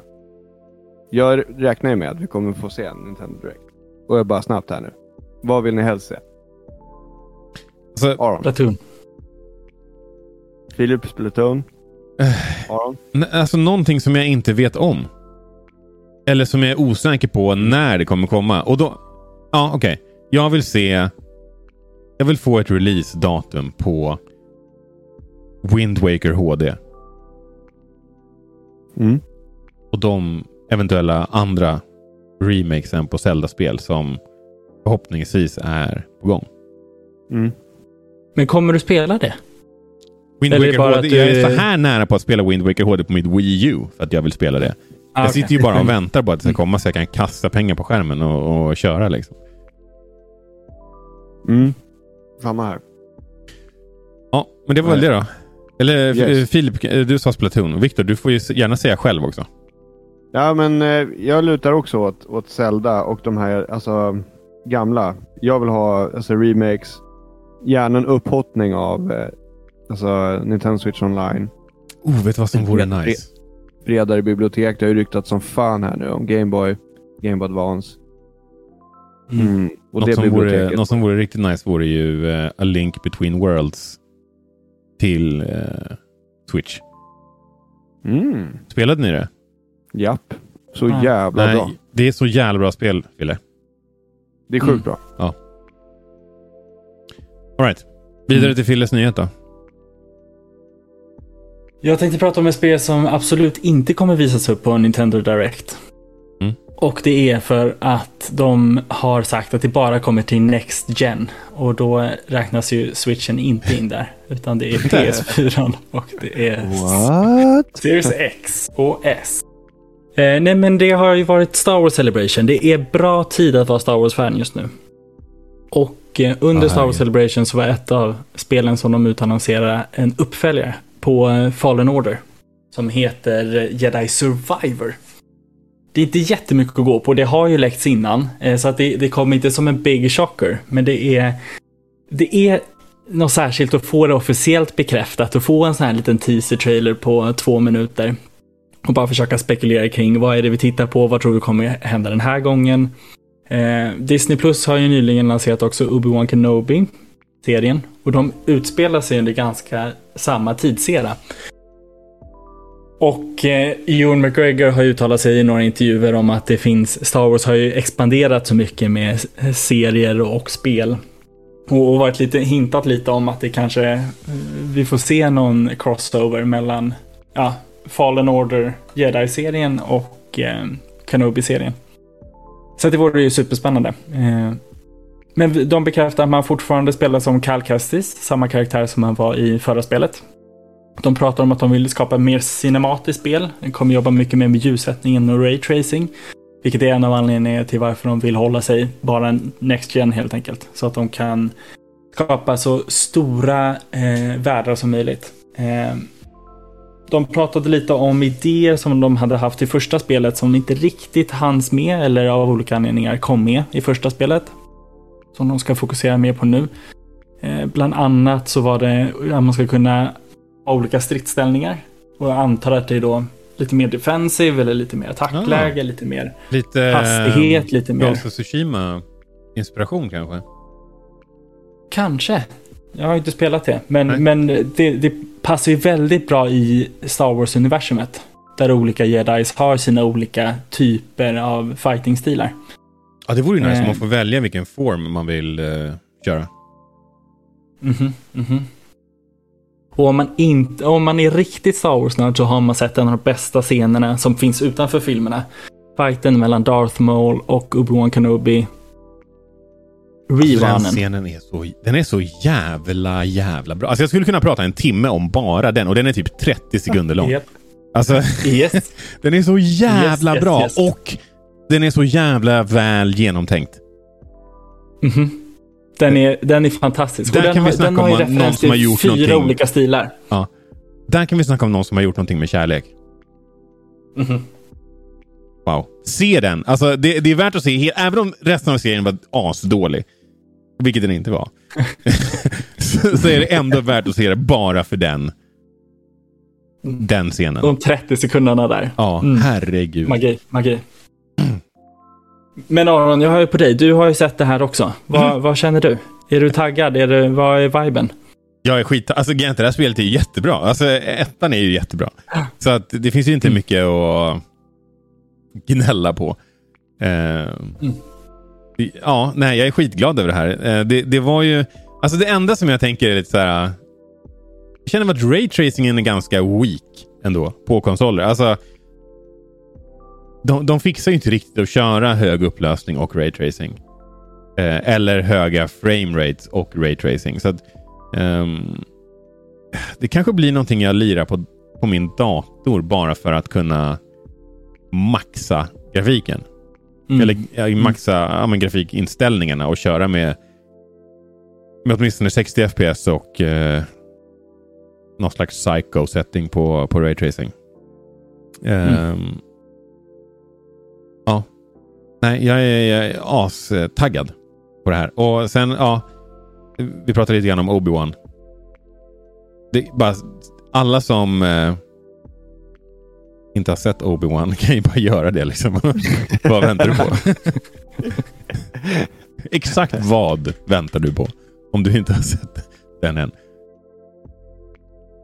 Jag räknar ju med att vi kommer få se en Nintendo Direct. Och jag bara snabbt här nu. Vad vill ni helst se? Alltså, Aron. Platoon. Filip Splatoon. Aron. Alltså någonting som jag inte vet om. Eller som jag är osäker på när det kommer komma. Och då... Ja, okej. Okay. Jag vill se... Jag vill få ett release-datum på Wind Waker HD. Mm. Och de eventuella andra remakesen på Zelda-spel som förhoppningsvis är på gång. Mm. Men kommer du spela det? Wind Waker HD. Du... Jag är så här nära på att spela Wind Waker HD på mitt Wii U för att jag vill spela det. Ah, jag okay. sitter ju bara och väntar på att det ska komma så jag kan kasta pengar på skärmen och, och köra. Liksom. Mm. Samma här. Ja, men det var väl det då. Eller yes. Filip, du sa Splatoon. Viktor, du får ju gärna säga själv också. Ja, men eh, jag lutar också åt, åt Zelda och de här alltså, gamla. Jag vill ha alltså, remakes. Gärna en upphottning av eh, alltså, Nintendo Switch Online. Oh, vet du vad som vore nice? Bredare bibliotek. Det har ju ryktats som fan här nu om Gameboy, Game Advance. Mm. Mm. Och något, det som vore, något som vore riktigt nice vore ju uh, A Link Between Worlds till uh, Switch. Mm. Spelade ni det? Japp. Så ja. jävla Nej, bra. Det är så jävla bra spel, Fille. Det är sjukt mm. bra. Ja. Alright. Vidare mm. till Filles nyhet då. Jag tänkte prata om ett spel som absolut inte kommer visas upp på Nintendo Direct. Mm. Och det är för att de har sagt att det bara kommer till Next Gen. Och då räknas ju Switchen inte in där. Utan det är PS4 och det är What? Series X och S. Eh, nej men det har ju varit Star Wars Celebration. Det är bra tid att vara Star Wars-fan just nu. Och eh, under Star Wars Celebration så var ett av spelen som de utannonserade en uppföljare på eh, Fallen Order. Som heter eh, Jedi Survivor. Det är inte jättemycket att gå på. Det har ju läckts innan. Eh, så att det, det kommer inte som en big shocker. Men det är, det är något särskilt att få det officiellt bekräftat och få en sån här liten teaser-trailer på två minuter och bara försöka spekulera kring vad är det vi tittar på, vad tror vi kommer hända den här gången. Eh, Disney Plus har ju nyligen lanserat också Obi-Wan Kenobi, serien. Och de utspelar sig under ganska samma tidsera. Och eh, Ewan McGregor har uttalat sig i några intervjuer om att det finns, Star Wars har ju expanderat så mycket med serier och spel. Och, och varit lite, hintat lite om att det kanske, eh, vi får se någon crossover mellan ja, Fallen Order Jedi-serien och eh, Kenobi-serien. Så det vore ju superspännande. Eh, men de bekräftar att man fortfarande spelar som Cal Kestis, samma karaktär som han var i förra spelet. De pratar om att de vill skapa mer cinematiskt spel. De kommer jobba mycket mer med ljussättningen och raytracing. Vilket är en av anledningarna till varför de vill hålla sig bara Next Gen helt enkelt. Så att de kan skapa så stora eh, världar som möjligt. Eh, de pratade lite om idéer som de hade haft i första spelet som inte riktigt hanns med eller av olika anledningar kom med i första spelet. Som de ska fokusera mer på nu. Eh, bland annat så var det att man ska kunna ha olika stridsställningar. Och jag antar att det är då lite mer defensive eller lite mer attackläge, ah. lite mer lite, hastighet, lite mer... Ghost of Tsushima-inspiration kanske? Kanske. Jag har inte spelat det, men, men det, det passar ju väldigt bra i Star Wars-universumet. Där olika jedis har sina olika typer av fighting-stilar. Ja, det vore ju nice eh. om man får välja vilken form man vill uh, köra. Mhm, mm mhm. Och om man, inte, om man är riktigt Star Wars-nörd så har man sett en av de bästa scenerna som finns utanför filmerna. Fighten mellan Darth Maul och Obi-Wan Kenobi Rerunnen. Den scenen är så, den är så jävla, jävla bra. Alltså jag skulle kunna prata en timme om bara den och den är typ 30 sekunder lång. Yep. Alltså, yes. den är så jävla yes, bra yes, och den är så jävla väl genomtänkt. Mm -hmm. Den är, den är fantastisk. Där den, kan vi snacka den om har någon som har gjort fyra någonting. olika stilar. Ja. Där kan vi snacka om någon som har gjort någonting med kärlek. Mm -hmm. Wow. Se den. Alltså, det, det, är värt att se, även om resten av serien var asdålig vilket den inte var, så, så, är det ändå värt att se det bara för den. Den scenen. De 30 sekunderna där. Ja, mm. herregud. Magi, magi. Men Aron, jag hör ju på dig. Du har ju sett det här också. Vad, mm. vad känner du? Är du taggad? Är det, vad är viben? Jag är skit... Alltså det här spelet är jättebra. Alltså ettan är ju jättebra. Så att det finns ju inte mm. mycket att gnälla på. Uh, mm. Ja, nej, jag är skitglad över det här. Eh, det, det var ju... Alltså det enda som jag tänker är lite så här... Jag känner att raytracingen är ganska weak ändå på konsoler. Alltså... De, de fixar ju inte riktigt att köra hög upplösning och raytracing. Eh, eller höga frame rates och raytracing. Så att, um, det kanske blir någonting jag lirar på, på min dator bara för att kunna maxa grafiken. Mm. Eller ja, maxa ja, men, grafikinställningarna och köra med, med åtminstone 60 FPS och eh, någon slags psycho-setting på, på raytracing. Mm. Um, ja. Nej, jag är, jag är astaggad på det här. Och sen, ja. Vi pratade lite grann om Obi-Wan. alla som eh, inte har sett Obi-Wan kan ju bara göra det. Liksom. vad väntar du på? Exakt vad väntar du på? Om du inte har sett den än.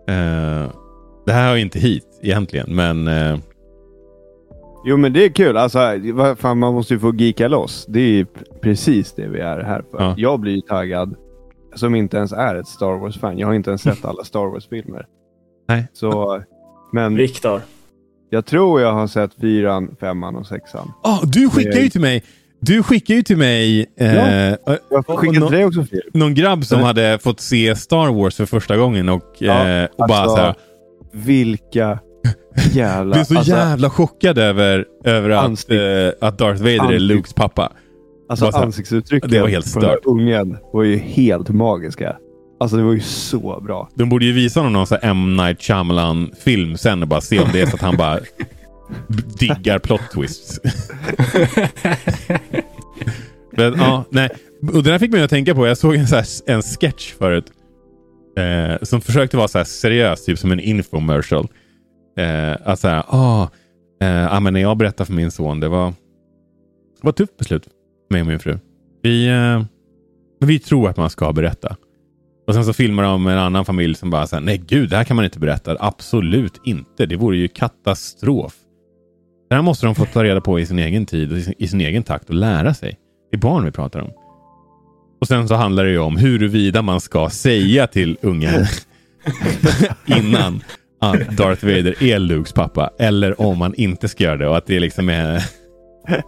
Eh, det här har inte hit egentligen, men... eh, Jo, men det är kul. Alltså, fan, man måste ju få geeka loss. Det är precis det vi är här för. Ja. Jag blir taggad som inte ens är ett Star Wars-fan. Jag har inte ens sett alla Star Wars-filmer. Nej. Så, men... Viktor. Jag tror jag har sett fyran, femman och sexan. Oh, du skickar ju till mig du skickade ju till mig eh, ja, jag skickade till dig också Filip. någon grabb som Nej. hade fått se Star Wars för första gången och, ja, eh, och bara alltså, så här, Vilka jävla... är så alltså, jävla chockad över, över att, eh, att Darth Vader är Lukes pappa. Alltså ansiktsuttrycken det var helt stört. på den ungen var ju helt magiska. Alltså det var ju så bra. De borde ju visa honom någon sån M. Night Shyamalan-film sen och bara se om det är så att han bara diggar plot twists. Men ja, nej. Och det där fick mig att tänka på. Jag såg en, så här, en sketch förut. Eh, som försökte vara så här seriös, typ som en infomercial. Eh, att så här, ah, eh, men när jag berättade för min son, det var, det var ett tufft beslut för mig och min fru. Vi, eh, vi tror att man ska berätta. Och sen så filmar de en annan familj som bara säger nej gud, det här kan man inte berätta. Absolut inte. Det vore ju katastrof. Det här måste de få ta reda på i sin egen tid och i sin egen takt och lära sig. Det är barn vi pratar om. Och sen så handlar det ju om huruvida man ska säga till ungen innan att Darth Vader är Lukes pappa eller om man inte ska göra det och att det liksom är...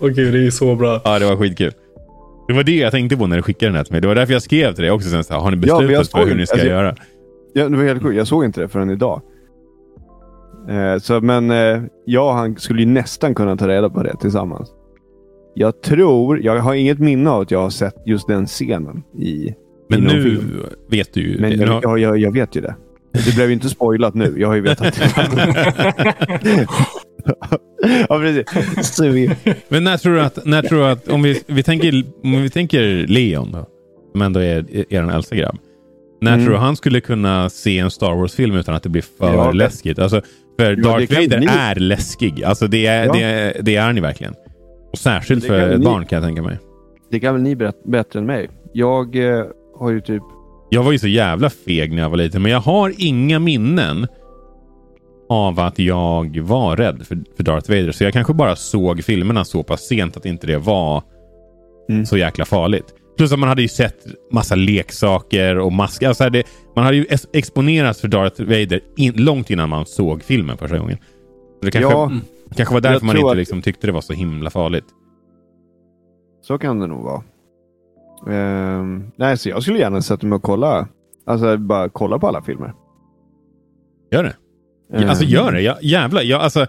Åh gud, det är ju så bra. Ja, det var skitkul. Det var det jag tänkte på när du skickade den här till mig. Det var därför jag skrev till dig också. Sen så här, har ni beslutat ja, för hur ni ska alltså, göra? Ja, det var helt sjukt. Jag såg inte det förrän idag. Eh, så, men eh, jag och han skulle ju nästan kunna ta reda på det tillsammans. Jag tror, jag har inget minne av att jag har sett just den scenen i Men i nu film. vet du ju. Men jag, jag, jag, jag, vet ju det. Det blev ju inte spoilat nu. Jag har ju vetat det. ja, precis. Men när tror du att, när tror du att om, vi, vi tänker, om vi tänker Leon då, som ändå är er äldsta grabb. När mm. tror du han skulle kunna se en Star Wars-film utan att det blir för ja, läskigt? Alltså, för ja, Darth Vader ni... är läskig. Alltså det är, ja. det, det är ju verkligen. Och särskilt för ett barn kan jag tänka mig. Det kan väl ni berätta bättre än mig. Jag eh, har ju typ... Jag var ju så jävla feg när jag var liten, men jag har inga minnen av att jag var rädd för, för Darth Vader. Så jag kanske bara såg filmerna så pass sent att inte det var mm. så jäkla farligt. Plus att man hade ju sett massa leksaker och masker. Alltså det, man hade ju exponerats för Darth Vader in, långt innan man såg filmen första gången. det kanske, ja, kanske var därför man inte liksom tyckte det var så himla farligt. Så kan det nog vara. Um, nej, så jag skulle gärna sätta mig och kolla. Alltså bara kolla på alla filmer. Gör det. Um, alltså gör det. Jag, jävlar. Jag, alltså...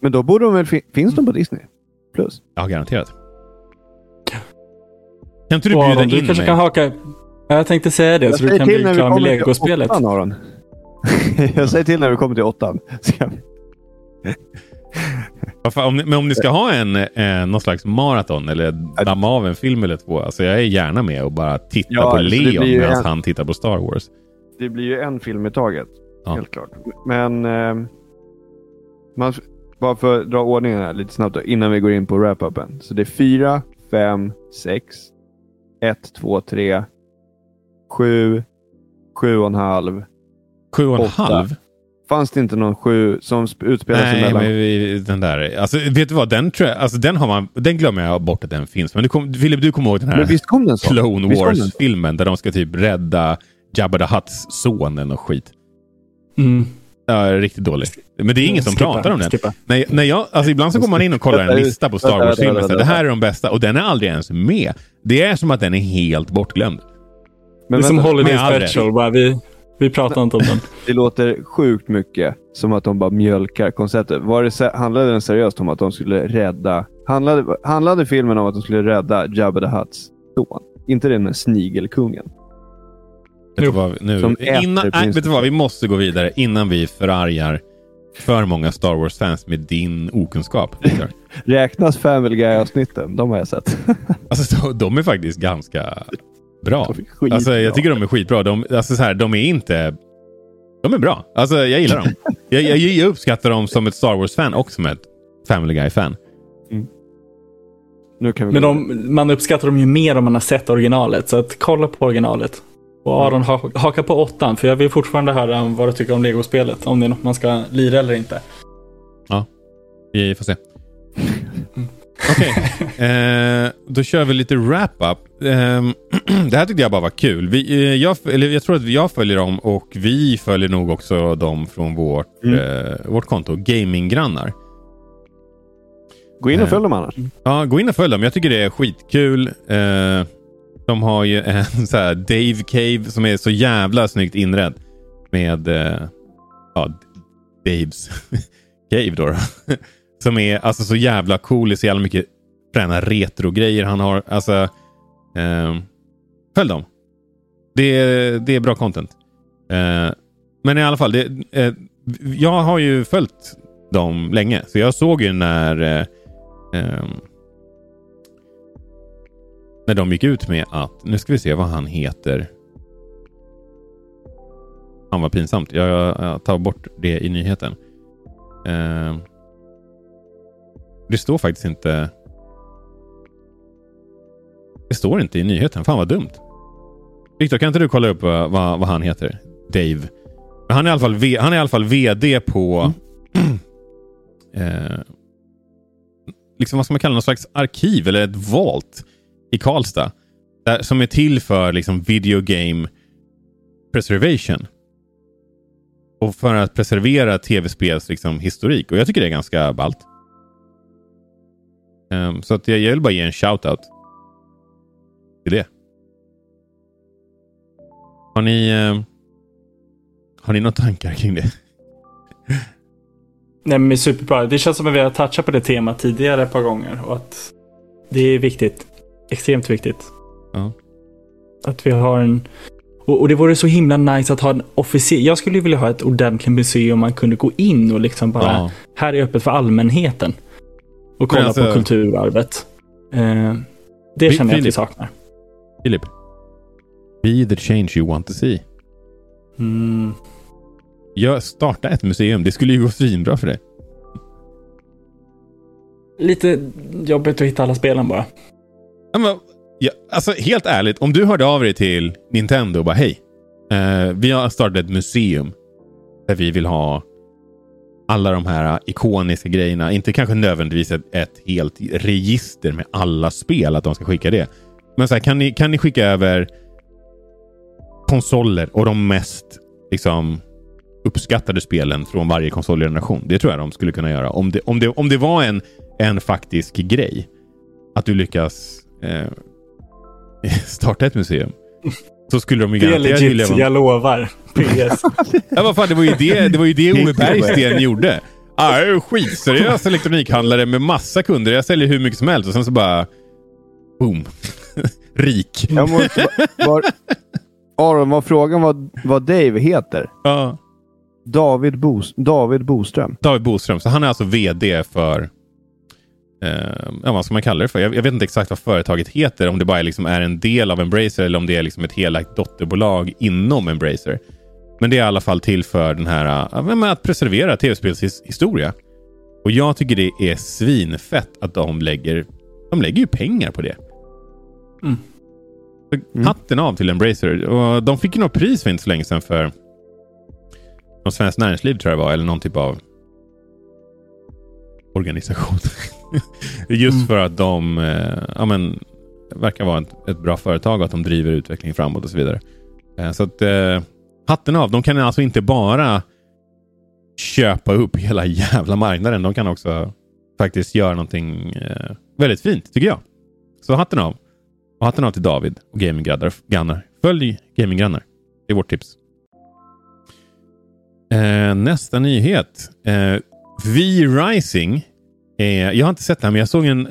Men då borde de väl... finns de på Disney? Plus? Ja, garanterat. Kan inte du bjuda wow, in du kanske mig? kan haka... Jag tänkte säga det, jag så du kan bli klar med legospelet. jag säger till när vi kommer till åttan om ni, men om ni ska ha en, eh, någon slags maraton eller damma av en film eller två. Alltså jag är gärna med och bara titta ja, på alltså, Leon medan han tittar på Star Wars. Det blir ju en film i taget. Ja. Helt klart. Men eh, man, bara för att dra ordningen här lite snabbt då, innan vi går in på wrap-upen. Så det är 4, 5, 6, 1, 2, 3, 7, 7,5. 7,5? Fanns det inte någon 7 som utspelar sig mellan? Nej, men den där. Alltså, vet du vad? Den, tror jag, alltså, den, har man, den glömmer jag bort att den finns. Men du kom, Filip, du kommer ihåg den här men visst kom den så? Clone Wars-filmen där de ska typ rädda Jabba the Hutts son och skit. Mm. Ja, riktigt dålig. Men det är ingen som skippa, pratar om den. När, när jag, alltså ibland så går man in och kollar en lista på Star Wars-filmer. Det här är de bästa och den är aldrig ens med. Det är som att den är helt bortglömd. Men det är som Holiday Special. Bara, vi, vi pratar inte om den. Det låter sjukt mycket som att de bara mjölkar konceptet. Var det, handlade den seriöst om att de skulle rädda... Handlade, handlade filmen om att de skulle rädda Jabba the Hutts son? Inte den med snigelkungen? Vet du vad, nu, innan, äh, vet du vad, vi måste gå vidare innan vi förargar för många Star Wars-fans med din okunskap. Räknas Family Guy-avsnitten? De har jag sett. alltså, de är faktiskt ganska bra. Alltså, jag tycker de är skitbra. De, alltså, så här, de är inte... De är bra. Alltså, jag gillar dem. jag, jag, jag uppskattar dem som ett Star Wars-fan och som ett Family Guy-fan. Mm. Men de, man uppskattar dem ju mer om man har sett originalet. Så att kolla på originalet. Och Aron hakar på åttan, för jag vill fortfarande höra vad du tycker om legospelet. Om det är något man ska lira eller inte. Ja, vi får se. Okej, okay. eh, då kör vi lite wrap-up. Eh, det här tyckte jag bara var kul. Vi, eh, jag, eller jag tror att jag följer dem och vi följer nog också dem från vårt, mm. eh, vårt konto, Gaminggrannar. Gå in och följ dem annars. Ja, gå in och följ dem. Jag tycker det är skitkul. Eh, de har ju en så här Dave Cave som är så jävla snyggt inredd. Med eh, ja, Daves Cave då. då som är alltså så jävla cool. i så jävla mycket fräna retro-grejer han har. Alltså, eh, följ dem. Det är, det är bra content. Eh, men i alla fall, det, eh, jag har ju följt dem länge. Så jag såg ju när eh, ehm, när de gick ut med att, nu ska vi se vad han heter. Fan vad pinsamt. Jag, jag, jag tar bort det i nyheten. Eh, det står faktiskt inte... Det står inte i nyheten. Fan vad dumt. Viktor, kan inte du kolla upp vad, vad, vad han heter? Dave. Han är i alla fall, v, han är i alla fall VD på... Mm. eh, liksom vad ska man kalla någon slags arkiv eller ett Valt. i Karlstad. Där, som är till för liksom video game preservation. Och för att preservera tv-spels liksom, historik. Och jag tycker det är ganska ballt. Um, så att jag, jag vill bara ge en shout-out till det. Har ni, uh, har ni några tankar kring det? Nej, men superbra. Det känns som att vi har touchat på det temat tidigare ett par gånger. Och att det är viktigt. Extremt viktigt. Ja. Att vi har en... Och, och det vore så himla nice att ha en officiell... Jag skulle vilja ha ett ordentligt museum man kunde gå in och liksom bara... Ja. Här är öppet för allmänheten. Och kolla alltså- på kulturarvet. Eh, det Fi- känner jag att vi saknar. Filip. Be the change you want to see. Mm. Jag starta ett museum. Det skulle ju gå svinbra för dig. Lite jobbigt att hitta alla spelen bara. Ja, men, ja, alltså, helt ärligt, om du hörde av dig till Nintendo och bara hej. Eh, vi har startat ett museum där vi vill ha alla de här äh, ikoniska grejerna. Inte kanske nödvändigtvis ett, ett helt register med alla spel, att de ska skicka det. Men så här, kan, ni, kan ni skicka över konsoler och de mest liksom, uppskattade spelen från varje konsolgeneration? Det tror jag de skulle kunna göra. Om det, om det, om det var en, en faktisk grej. Att du lyckas eh, starta ett museum. Så skulle de ju Det är garanterat vilja... legit, vara- jag lovar. PS. Ja, vad fan, det var ju det, det, var ju det Ove Bergsten gjorde. Ah, jag är en skitseriös elektronikhandlare med massa kunder. Jag säljer hur mycket som helst och sen så bara... Boom. Rik. Jag måste, var, Aron, var frågan vad, vad Dave heter? Ja. David, Bos, David Boström. David Boström. Så han är alltså VD för... Eh, ja, vad ska man kalla det för? Jag, jag vet inte exakt vad företaget heter. Om det bara liksom är en del av Embracer eller om det är liksom ett helägt dotterbolag inom Embracer. Men det är i alla fall till för den här, ja, att preservera tv-spels historia. Och jag tycker det är svinfett att de lägger, de lägger ju pengar på det. Mm. Så Hatten av till Embracer. Och de fick ju något pris för inte så länge sedan för något Svenskt Näringsliv tror jag det var, eller någon typ av organisation. Just Mm. för att de eh, ja, men, verkar vara ett, ett bra företag och att de driver utvecklingen framåt och så vidare. Eh, så att eh, hatten av. De kan alltså inte bara köpa upp hela jävla marknaden. De kan också faktiskt göra någonting eh, väldigt fint, tycker jag. Så hatten av. Och hatten av till David och gaminggrannar. Grannar. Följ gaminggrannar. Det är vårt tips. Eh, nästa nyhet. Eh, V-Rising. Eh, jag har inte sett det här, men jag såg en...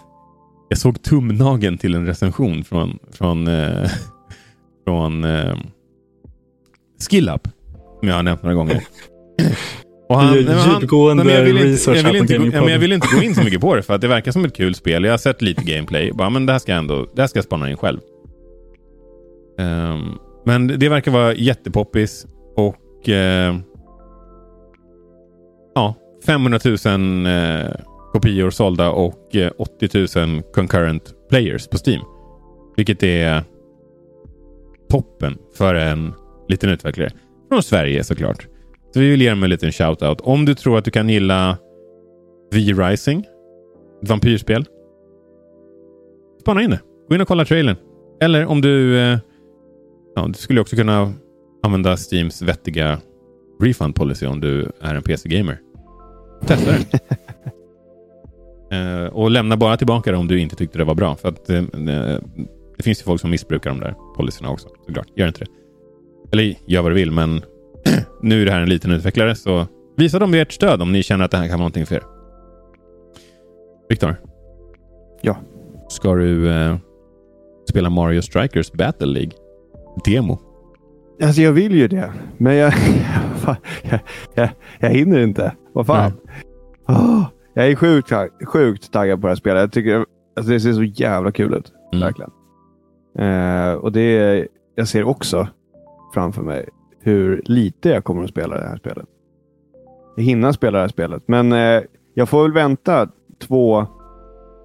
jag såg tumnageln till en recension från, från, eh, från eh, SkillUp. Som jag har nämnt några gånger. Och Det är nej, han- djupgående nej, jag vill inte- research jag vill inte gå- Jag vill inte gå in så mycket på det för att det verkar som ett kul spel. Jag har sett lite gameplay. Bara, men det här ska jag ändå det här ska jag spana in själv. Ehm, men det verkar vara jättepoppis och ja, 500 000 eh, kopior sålda och eh, 80 000 concurrent players på Steam. Vilket är toppen för en liten utvecklare. Från Sverige såklart. Så vi vill ge dem en liten shout-out. Om du tror att du kan gilla V-Rising, ett vampyrspel. Spana in det. Gå in och kolla trailern. Eller om du... Eh, ja, du skulle också kunna använda Steams vettiga refund policy om du är en PC-gamer. Testa den. eh, och lämna bara tillbaka det om du inte tyckte det var bra. För att eh, Det finns ju folk som missbrukar de där policyerna också. Såklart. Gör inte det. Eller gör vad du vill, men nu är det här en liten utvecklare så visa dem ert stöd om ni känner att det här kan vara någonting för er. Viktor? Ja. Ska du eh, spela Mario Strikers Battle League? Demo? Alltså jag vill ju det. Men jag, jag, jag, jag hinner inte. Vad fan. Åh, jag är sjukt, sjukt taggad på det här spelet. Jag tycker alltså det ser så jävla kul ut. Mm. Verkligen. Eh, och det jag ser också framför mig hur lite jag kommer att spela det här spelet. Jag hinner spela det här spelet, men eh, jag får väl vänta två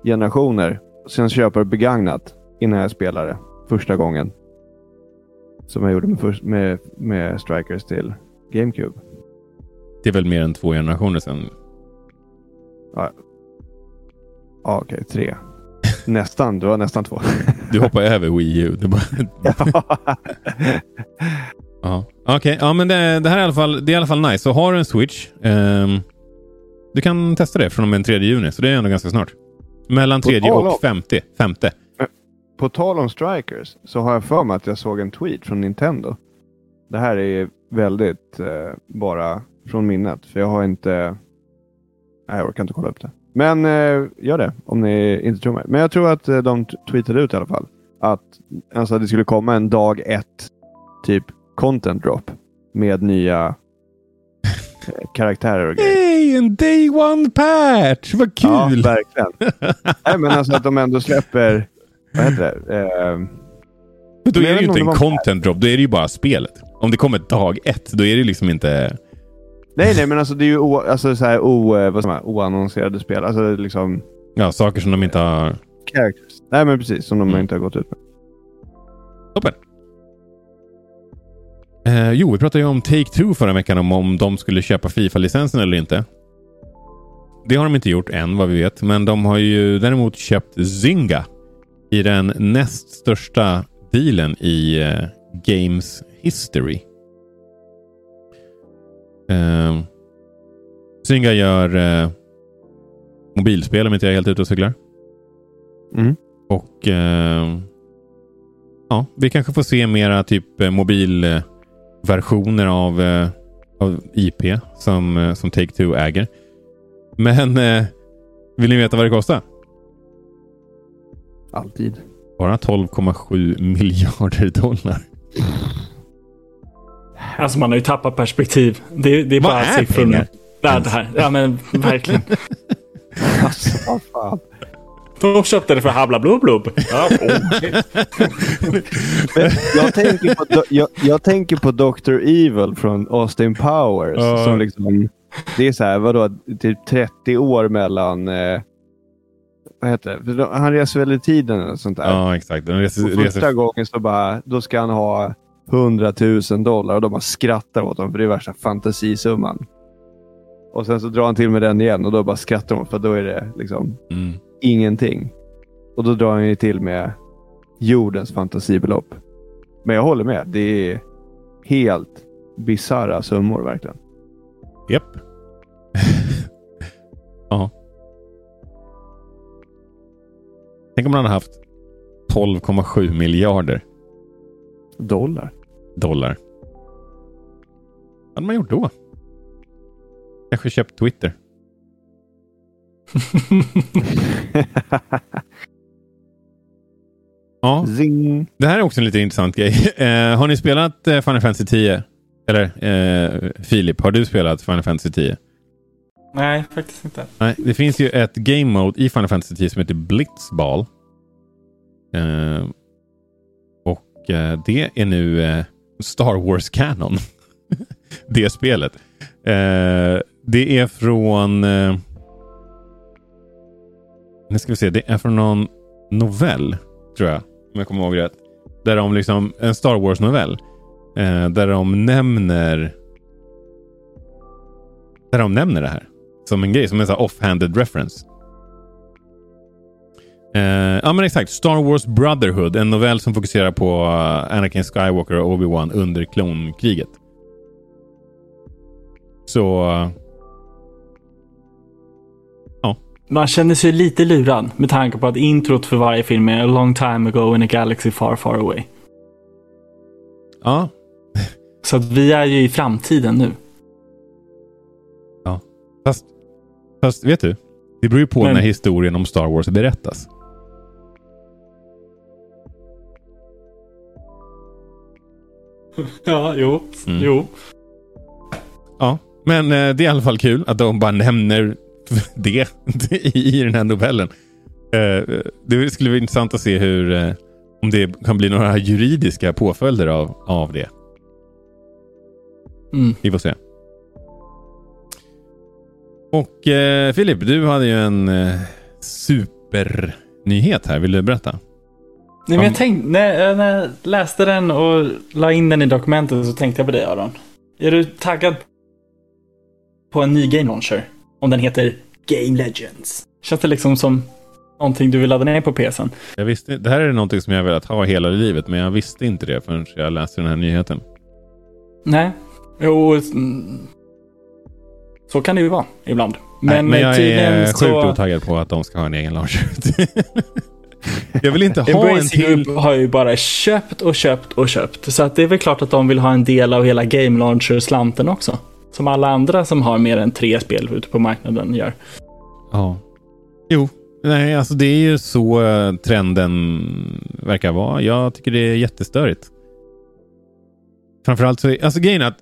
generationer. Sen köpa det begagnat innan jag spelar det första gången. Som jag gjorde med, med, med Strikers till GameCube. Det är väl mer än två generationer sedan. Ja, ja okej. tre. Nästan. Du var nästan två. Du hoppar över Wii U. Du bara... ja. Okej, okay. ja, men det, det, här är i alla fall, det är i alla fall nice. Så har du en Switch. Um, du kan testa det från och med den 3 juni, så det är ändå ganska snart. Mellan 3 och 50. Femte. På tal om Strikers så har jag för mig att jag såg en tweet från Nintendo. Det här är väldigt eh, bara från minnet, för jag har inte... Nej, jag orkar inte kolla upp det. Men eh, gör det om ni inte tror mig. Men jag tror att eh, de tweetade ut i alla fall att alltså, det skulle komma en dag ett typ content drop med nya eh, karaktärer och grejer. Hej, en day one patch! Vad kul! Ja, verkligen. Nej, men alltså att de ändå släpper... Vad heter det? Eh, men då är det ju inte en content drop. Då är det ju bara spelet. Om det kommer dag ett, då är det liksom inte... Nej, nej, men alltså det är ju o, alltså, så här, o, eh, vad man, oannonserade spel. Alltså liksom... Ja, saker som de inte har... Characters. Nej, men precis. Som de mm. inte har gått ut med. Toppen. Eh, jo, vi pratade ju om Take-Two förra veckan om om de skulle köpa Fifa-licensen eller inte. Det har de inte gjort än vad vi vet, men de har ju däremot köpt Zynga i den näst största dealen i uh, Games History. Uh, Zynga gör uh, mobilspel om inte jag är helt ute och cyklar. Mm. Och uh, ja, vi kanske får se mera typ uh, mobilversioner av, uh, av IP som, som Take-Two äger. Men vill ni veta vad det kostar? Alltid. Bara 12,7 miljarder dollar. Alltså man har ju tappat perspektiv. Det, det är Vad bara är siffror pengar? Nej, det här. Ja men verkligen. alltså vad fan. De köpte det för habla blub blub. Ja, okay. jag, tänker på, jag, jag, tänker på Dr. Evil från Austin Powers. Uh. Som liksom, det är så här, vadå, typ 30 år mellan eh, vad heter det? Han reser väl i tiden eller sånt där. Ja, exakt. Reser, och första reser... gången så bara, då ska han ha 100 000 dollar och de bara skrattar åt honom för det är värsta fantasisumman. Och sen så drar han till med den igen och då bara skrattar de för då är det liksom mm. ingenting. Och då drar han ju till med jordens fantasibelopp. Men jag håller med. Det är helt bisarra summor verkligen. Japp. ja. Tänk om man hade haft 12,7 miljarder dollar. Dollar. Vad hade man gjort då? Kanske köpt Twitter. ja. Zing. Det här är också en lite intressant grej. Eh, har ni spelat eh, Final Fantasy 10? Eller eh, Filip, har du spelat Final Fantasy 10? Nej, faktiskt inte. Nej, det finns ju ett game mode i Final Fantasy 10 som heter Blitzball. Eh, och eh, det är nu eh, Star Wars Canon. det spelet. Eh, det är från... Eh, nu ska vi se. Det är från någon novell, tror jag. Om jag kommer ihåg rätt. Där de liksom, en Star Wars-novell. Eh, där de nämner... Där de nämner det här. Som en grej, som en sån off-handed reference. Uh, ja men exakt. Star Wars Brotherhood. En novell som fokuserar på uh, Anakin Skywalker och Obi-Wan under klonkriget. Så... Uh, ja. Man känner sig lite lurad med tanke på att introt för varje film är A long time ago in a galaxy far far away. Ja. Så att vi är ju i framtiden nu. Ja. Fast, fast vet du? Det beror ju på Men... när historien om Star Wars berättas. ja, jo. Mm. jo. Ja, men eh, det är i alla fall kul att de bara nämner det i den här novellen. Eh, det skulle vara intressant att se hur, eh, om det kan bli några juridiska påföljder av, av det. Mm. Vi får se. Och eh, Filip, du hade ju en eh, supernyhet här. Vill du berätta? Nej, men jag tänkte, när, när jag läste den och la in den i dokumentet så tänkte jag på dig Aron. Är du taggad på en ny game launcher? Om den heter Game Legends. Känns det liksom som någonting du vill ladda ner på PSen? Jag visste, det här är någonting som jag velat ha hela livet, men jag visste inte det förrän jag läste den här nyheten. Nej. Jo, så kan det ju vara ibland. Men, Nej, men jag är sjukt så... otaggad på att de ska ha en egen launcher. jag vill inte ha en Embrace till. Group har ju bara köpt och köpt och köpt. Så att det är väl klart att de vill ha en del av hela Game Launcher-slanten också. Som alla andra som har mer än tre spel ute på marknaden gör. Ja. Jo, nej, alltså det är ju så eh, trenden verkar vara. Jag tycker det är jättestörigt. Framförallt så, alltså grejen är att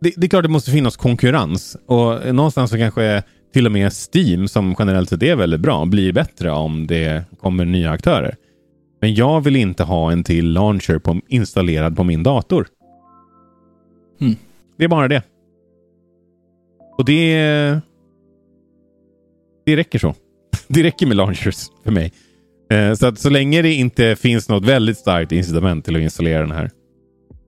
det, det är klart det måste finnas konkurrens och någonstans så kanske till och med Steam som generellt sett är väldigt bra blir bättre om det kommer nya aktörer. Men jag vill inte ha en till launcher på, installerad på min dator. Mm. Det är bara det. Och det... Det räcker så. Det räcker med launchers för mig. Eh, Så att så länge det inte finns något väldigt starkt incitament till att installera den här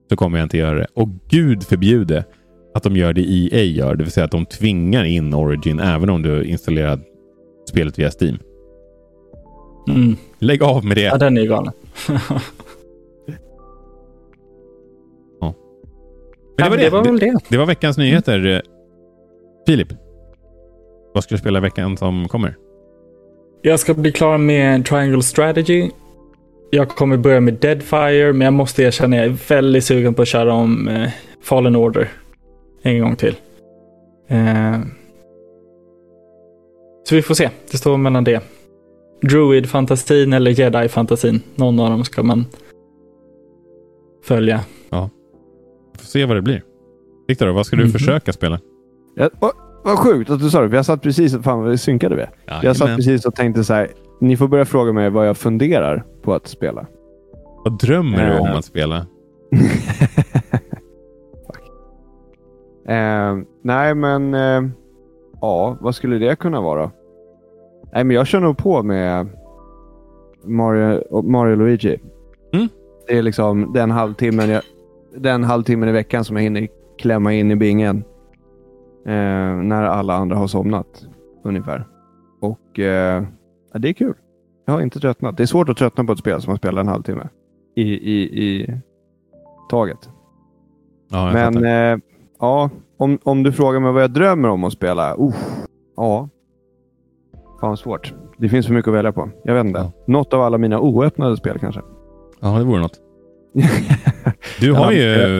så kommer jag inte göra det. Och gud förbjude att de gör det EA gör. Det vill säga att de tvingar in Origin även om du installerat spelet via Steam. Mm. Lägg av med det. Ja, den är galen. Men det, var det var det. väl det. det var veckans nyheter. Eh, Filip, vad ska du spela veckan som kommer? Jag ska bli klar med Triangle Strategy. Jag kommer börja med Deadfire, men jag måste erkänna jag är väldigt sugen på att köra om eh, Fallen Order en gång till. Eh, så vi får se. Det står mellan det. Druid-fantasin eller Jedi-fantasin. Någon av dem ska man följa. Vi får se vad det blir. Viktor, vad ska du Mhm. försöka spela? Ja, vad, vad sjukt att du sa det, för jag satt precis... Fan vad synkade vi Jag satt precis och tänkte så här. Ni får börja fråga mig vad jag funderar på att spela. Vad drömmer du om Eh. att spela? Eh, nej, men... Eh, ja, vad skulle det kunna vara? Nej, men jag kör nog på med Mario, Mario Luigi. Mm. Det är liksom den halvtimmen, jag, den halvtimmen i veckan som jag hinner klämma in i bingen. Eh, när alla andra har somnat, ungefär. Och eh, ja, det är kul. Jag har inte tröttnat. Det är svårt att tröttna på ett spel som man spelar en halvtimme i, i, i taget. Ja, Men eh, ja, om, om du frågar mig vad jag drömmer om att spela. Uh, ja. Fan svårt. Det finns för mycket att välja på. Jag vet inte. Ja. Något av alla mina oöppnade spel kanske. Ja, det vore något. Du har Ja,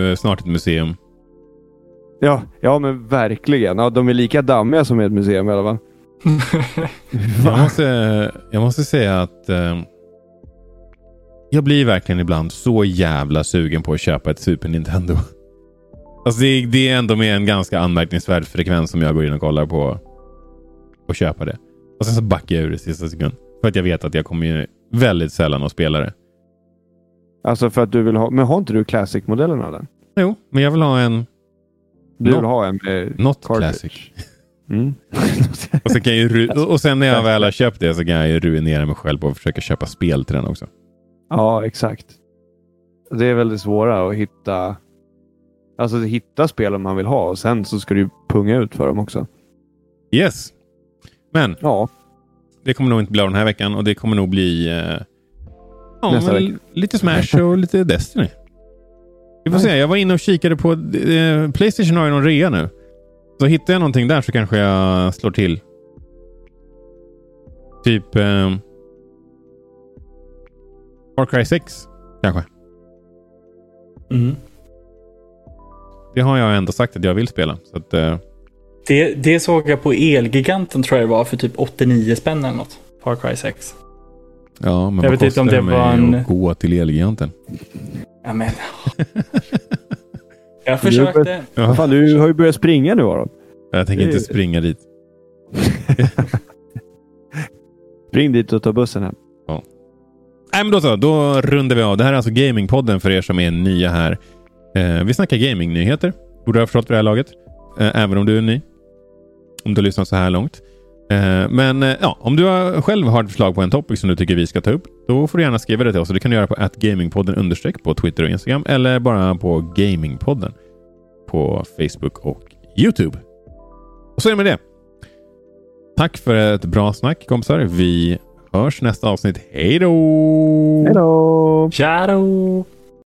ju snart ett museum. ja, ja, men verkligen. Ja, de är lika dammiga som ett museum i alla fall. Jag måste, jag måste säga att eh, jag blir verkligen ibland så jävla sugen på att köpa ett Super Nintendo. Alltså det, det är ändå med en ganska anmärkningsvärd frekvens som jag går in och kollar på och köpa det. Och sen så backar jag ur i sista sekund. För att jag vet att jag kommer ju väldigt sällan att spela det. Alltså för att du vill ha... Men har inte du Classic-modellen av den? Jo, men jag vill ha en Du Not- vill ha en med Not cartridge. Classic. Mm. Och, så kan jag och sen när jag väl har köpt det så kan jag ju ruinera mig själv på att försöka köpa spel till den också. ja, exakt. Det är väldigt svåra att hitta... Alltså hitta spelen man vill ha och sen så ska du punga ut för dem också. Yes. Men Ja, det kommer nog inte bli av den här veckan och det kommer nog bli eh, ja, Nästa men vecka. lite Smash och lite Destiny. Vi får Nice. se. Jag var inne och kikade på eh, Playstation har ju någon rea nu. Så hittar jag någonting där så kanske jag slår till. Typ eh, Far Cry 6 kanske. Mm. Det har jag ändå sagt att jag vill spela. Så att, eh, Det, det såg jag på Elgiganten tror jag det var för typ 89 spänn eller något. Far Cry 6. ja, men Jag vad vet inte om det mig var en- att gå till Elgiganten? Ja, men... jag försökte. Vad fan, du har ju börjat springa nu Aron. Jag tänker inte springa dit. Spring dit och ta bussen hem. Nej, men då så. Då rundar vi av. Det här är alltså Gamingpodden för er som är nya här. Eh, vi snackar gamingnyheter. Borde ha förstått vid det här laget. Eh, även om du är ny. Om du har lyssnat så här långt. Eh, men eh, ja, om du har, själv har ett förslag på en topic som du tycker vi ska ta upp, då får du gärna skriva det till oss. Det kan du göra på atgamingpodden understreck på Twitter och Instagram eller bara på Gamingpodden på Facebook och Youtube. Och så är det med det. Tack för ett bra snack kompisar. Vi hörs nästa avsnitt. Hej då! Hej då! Då!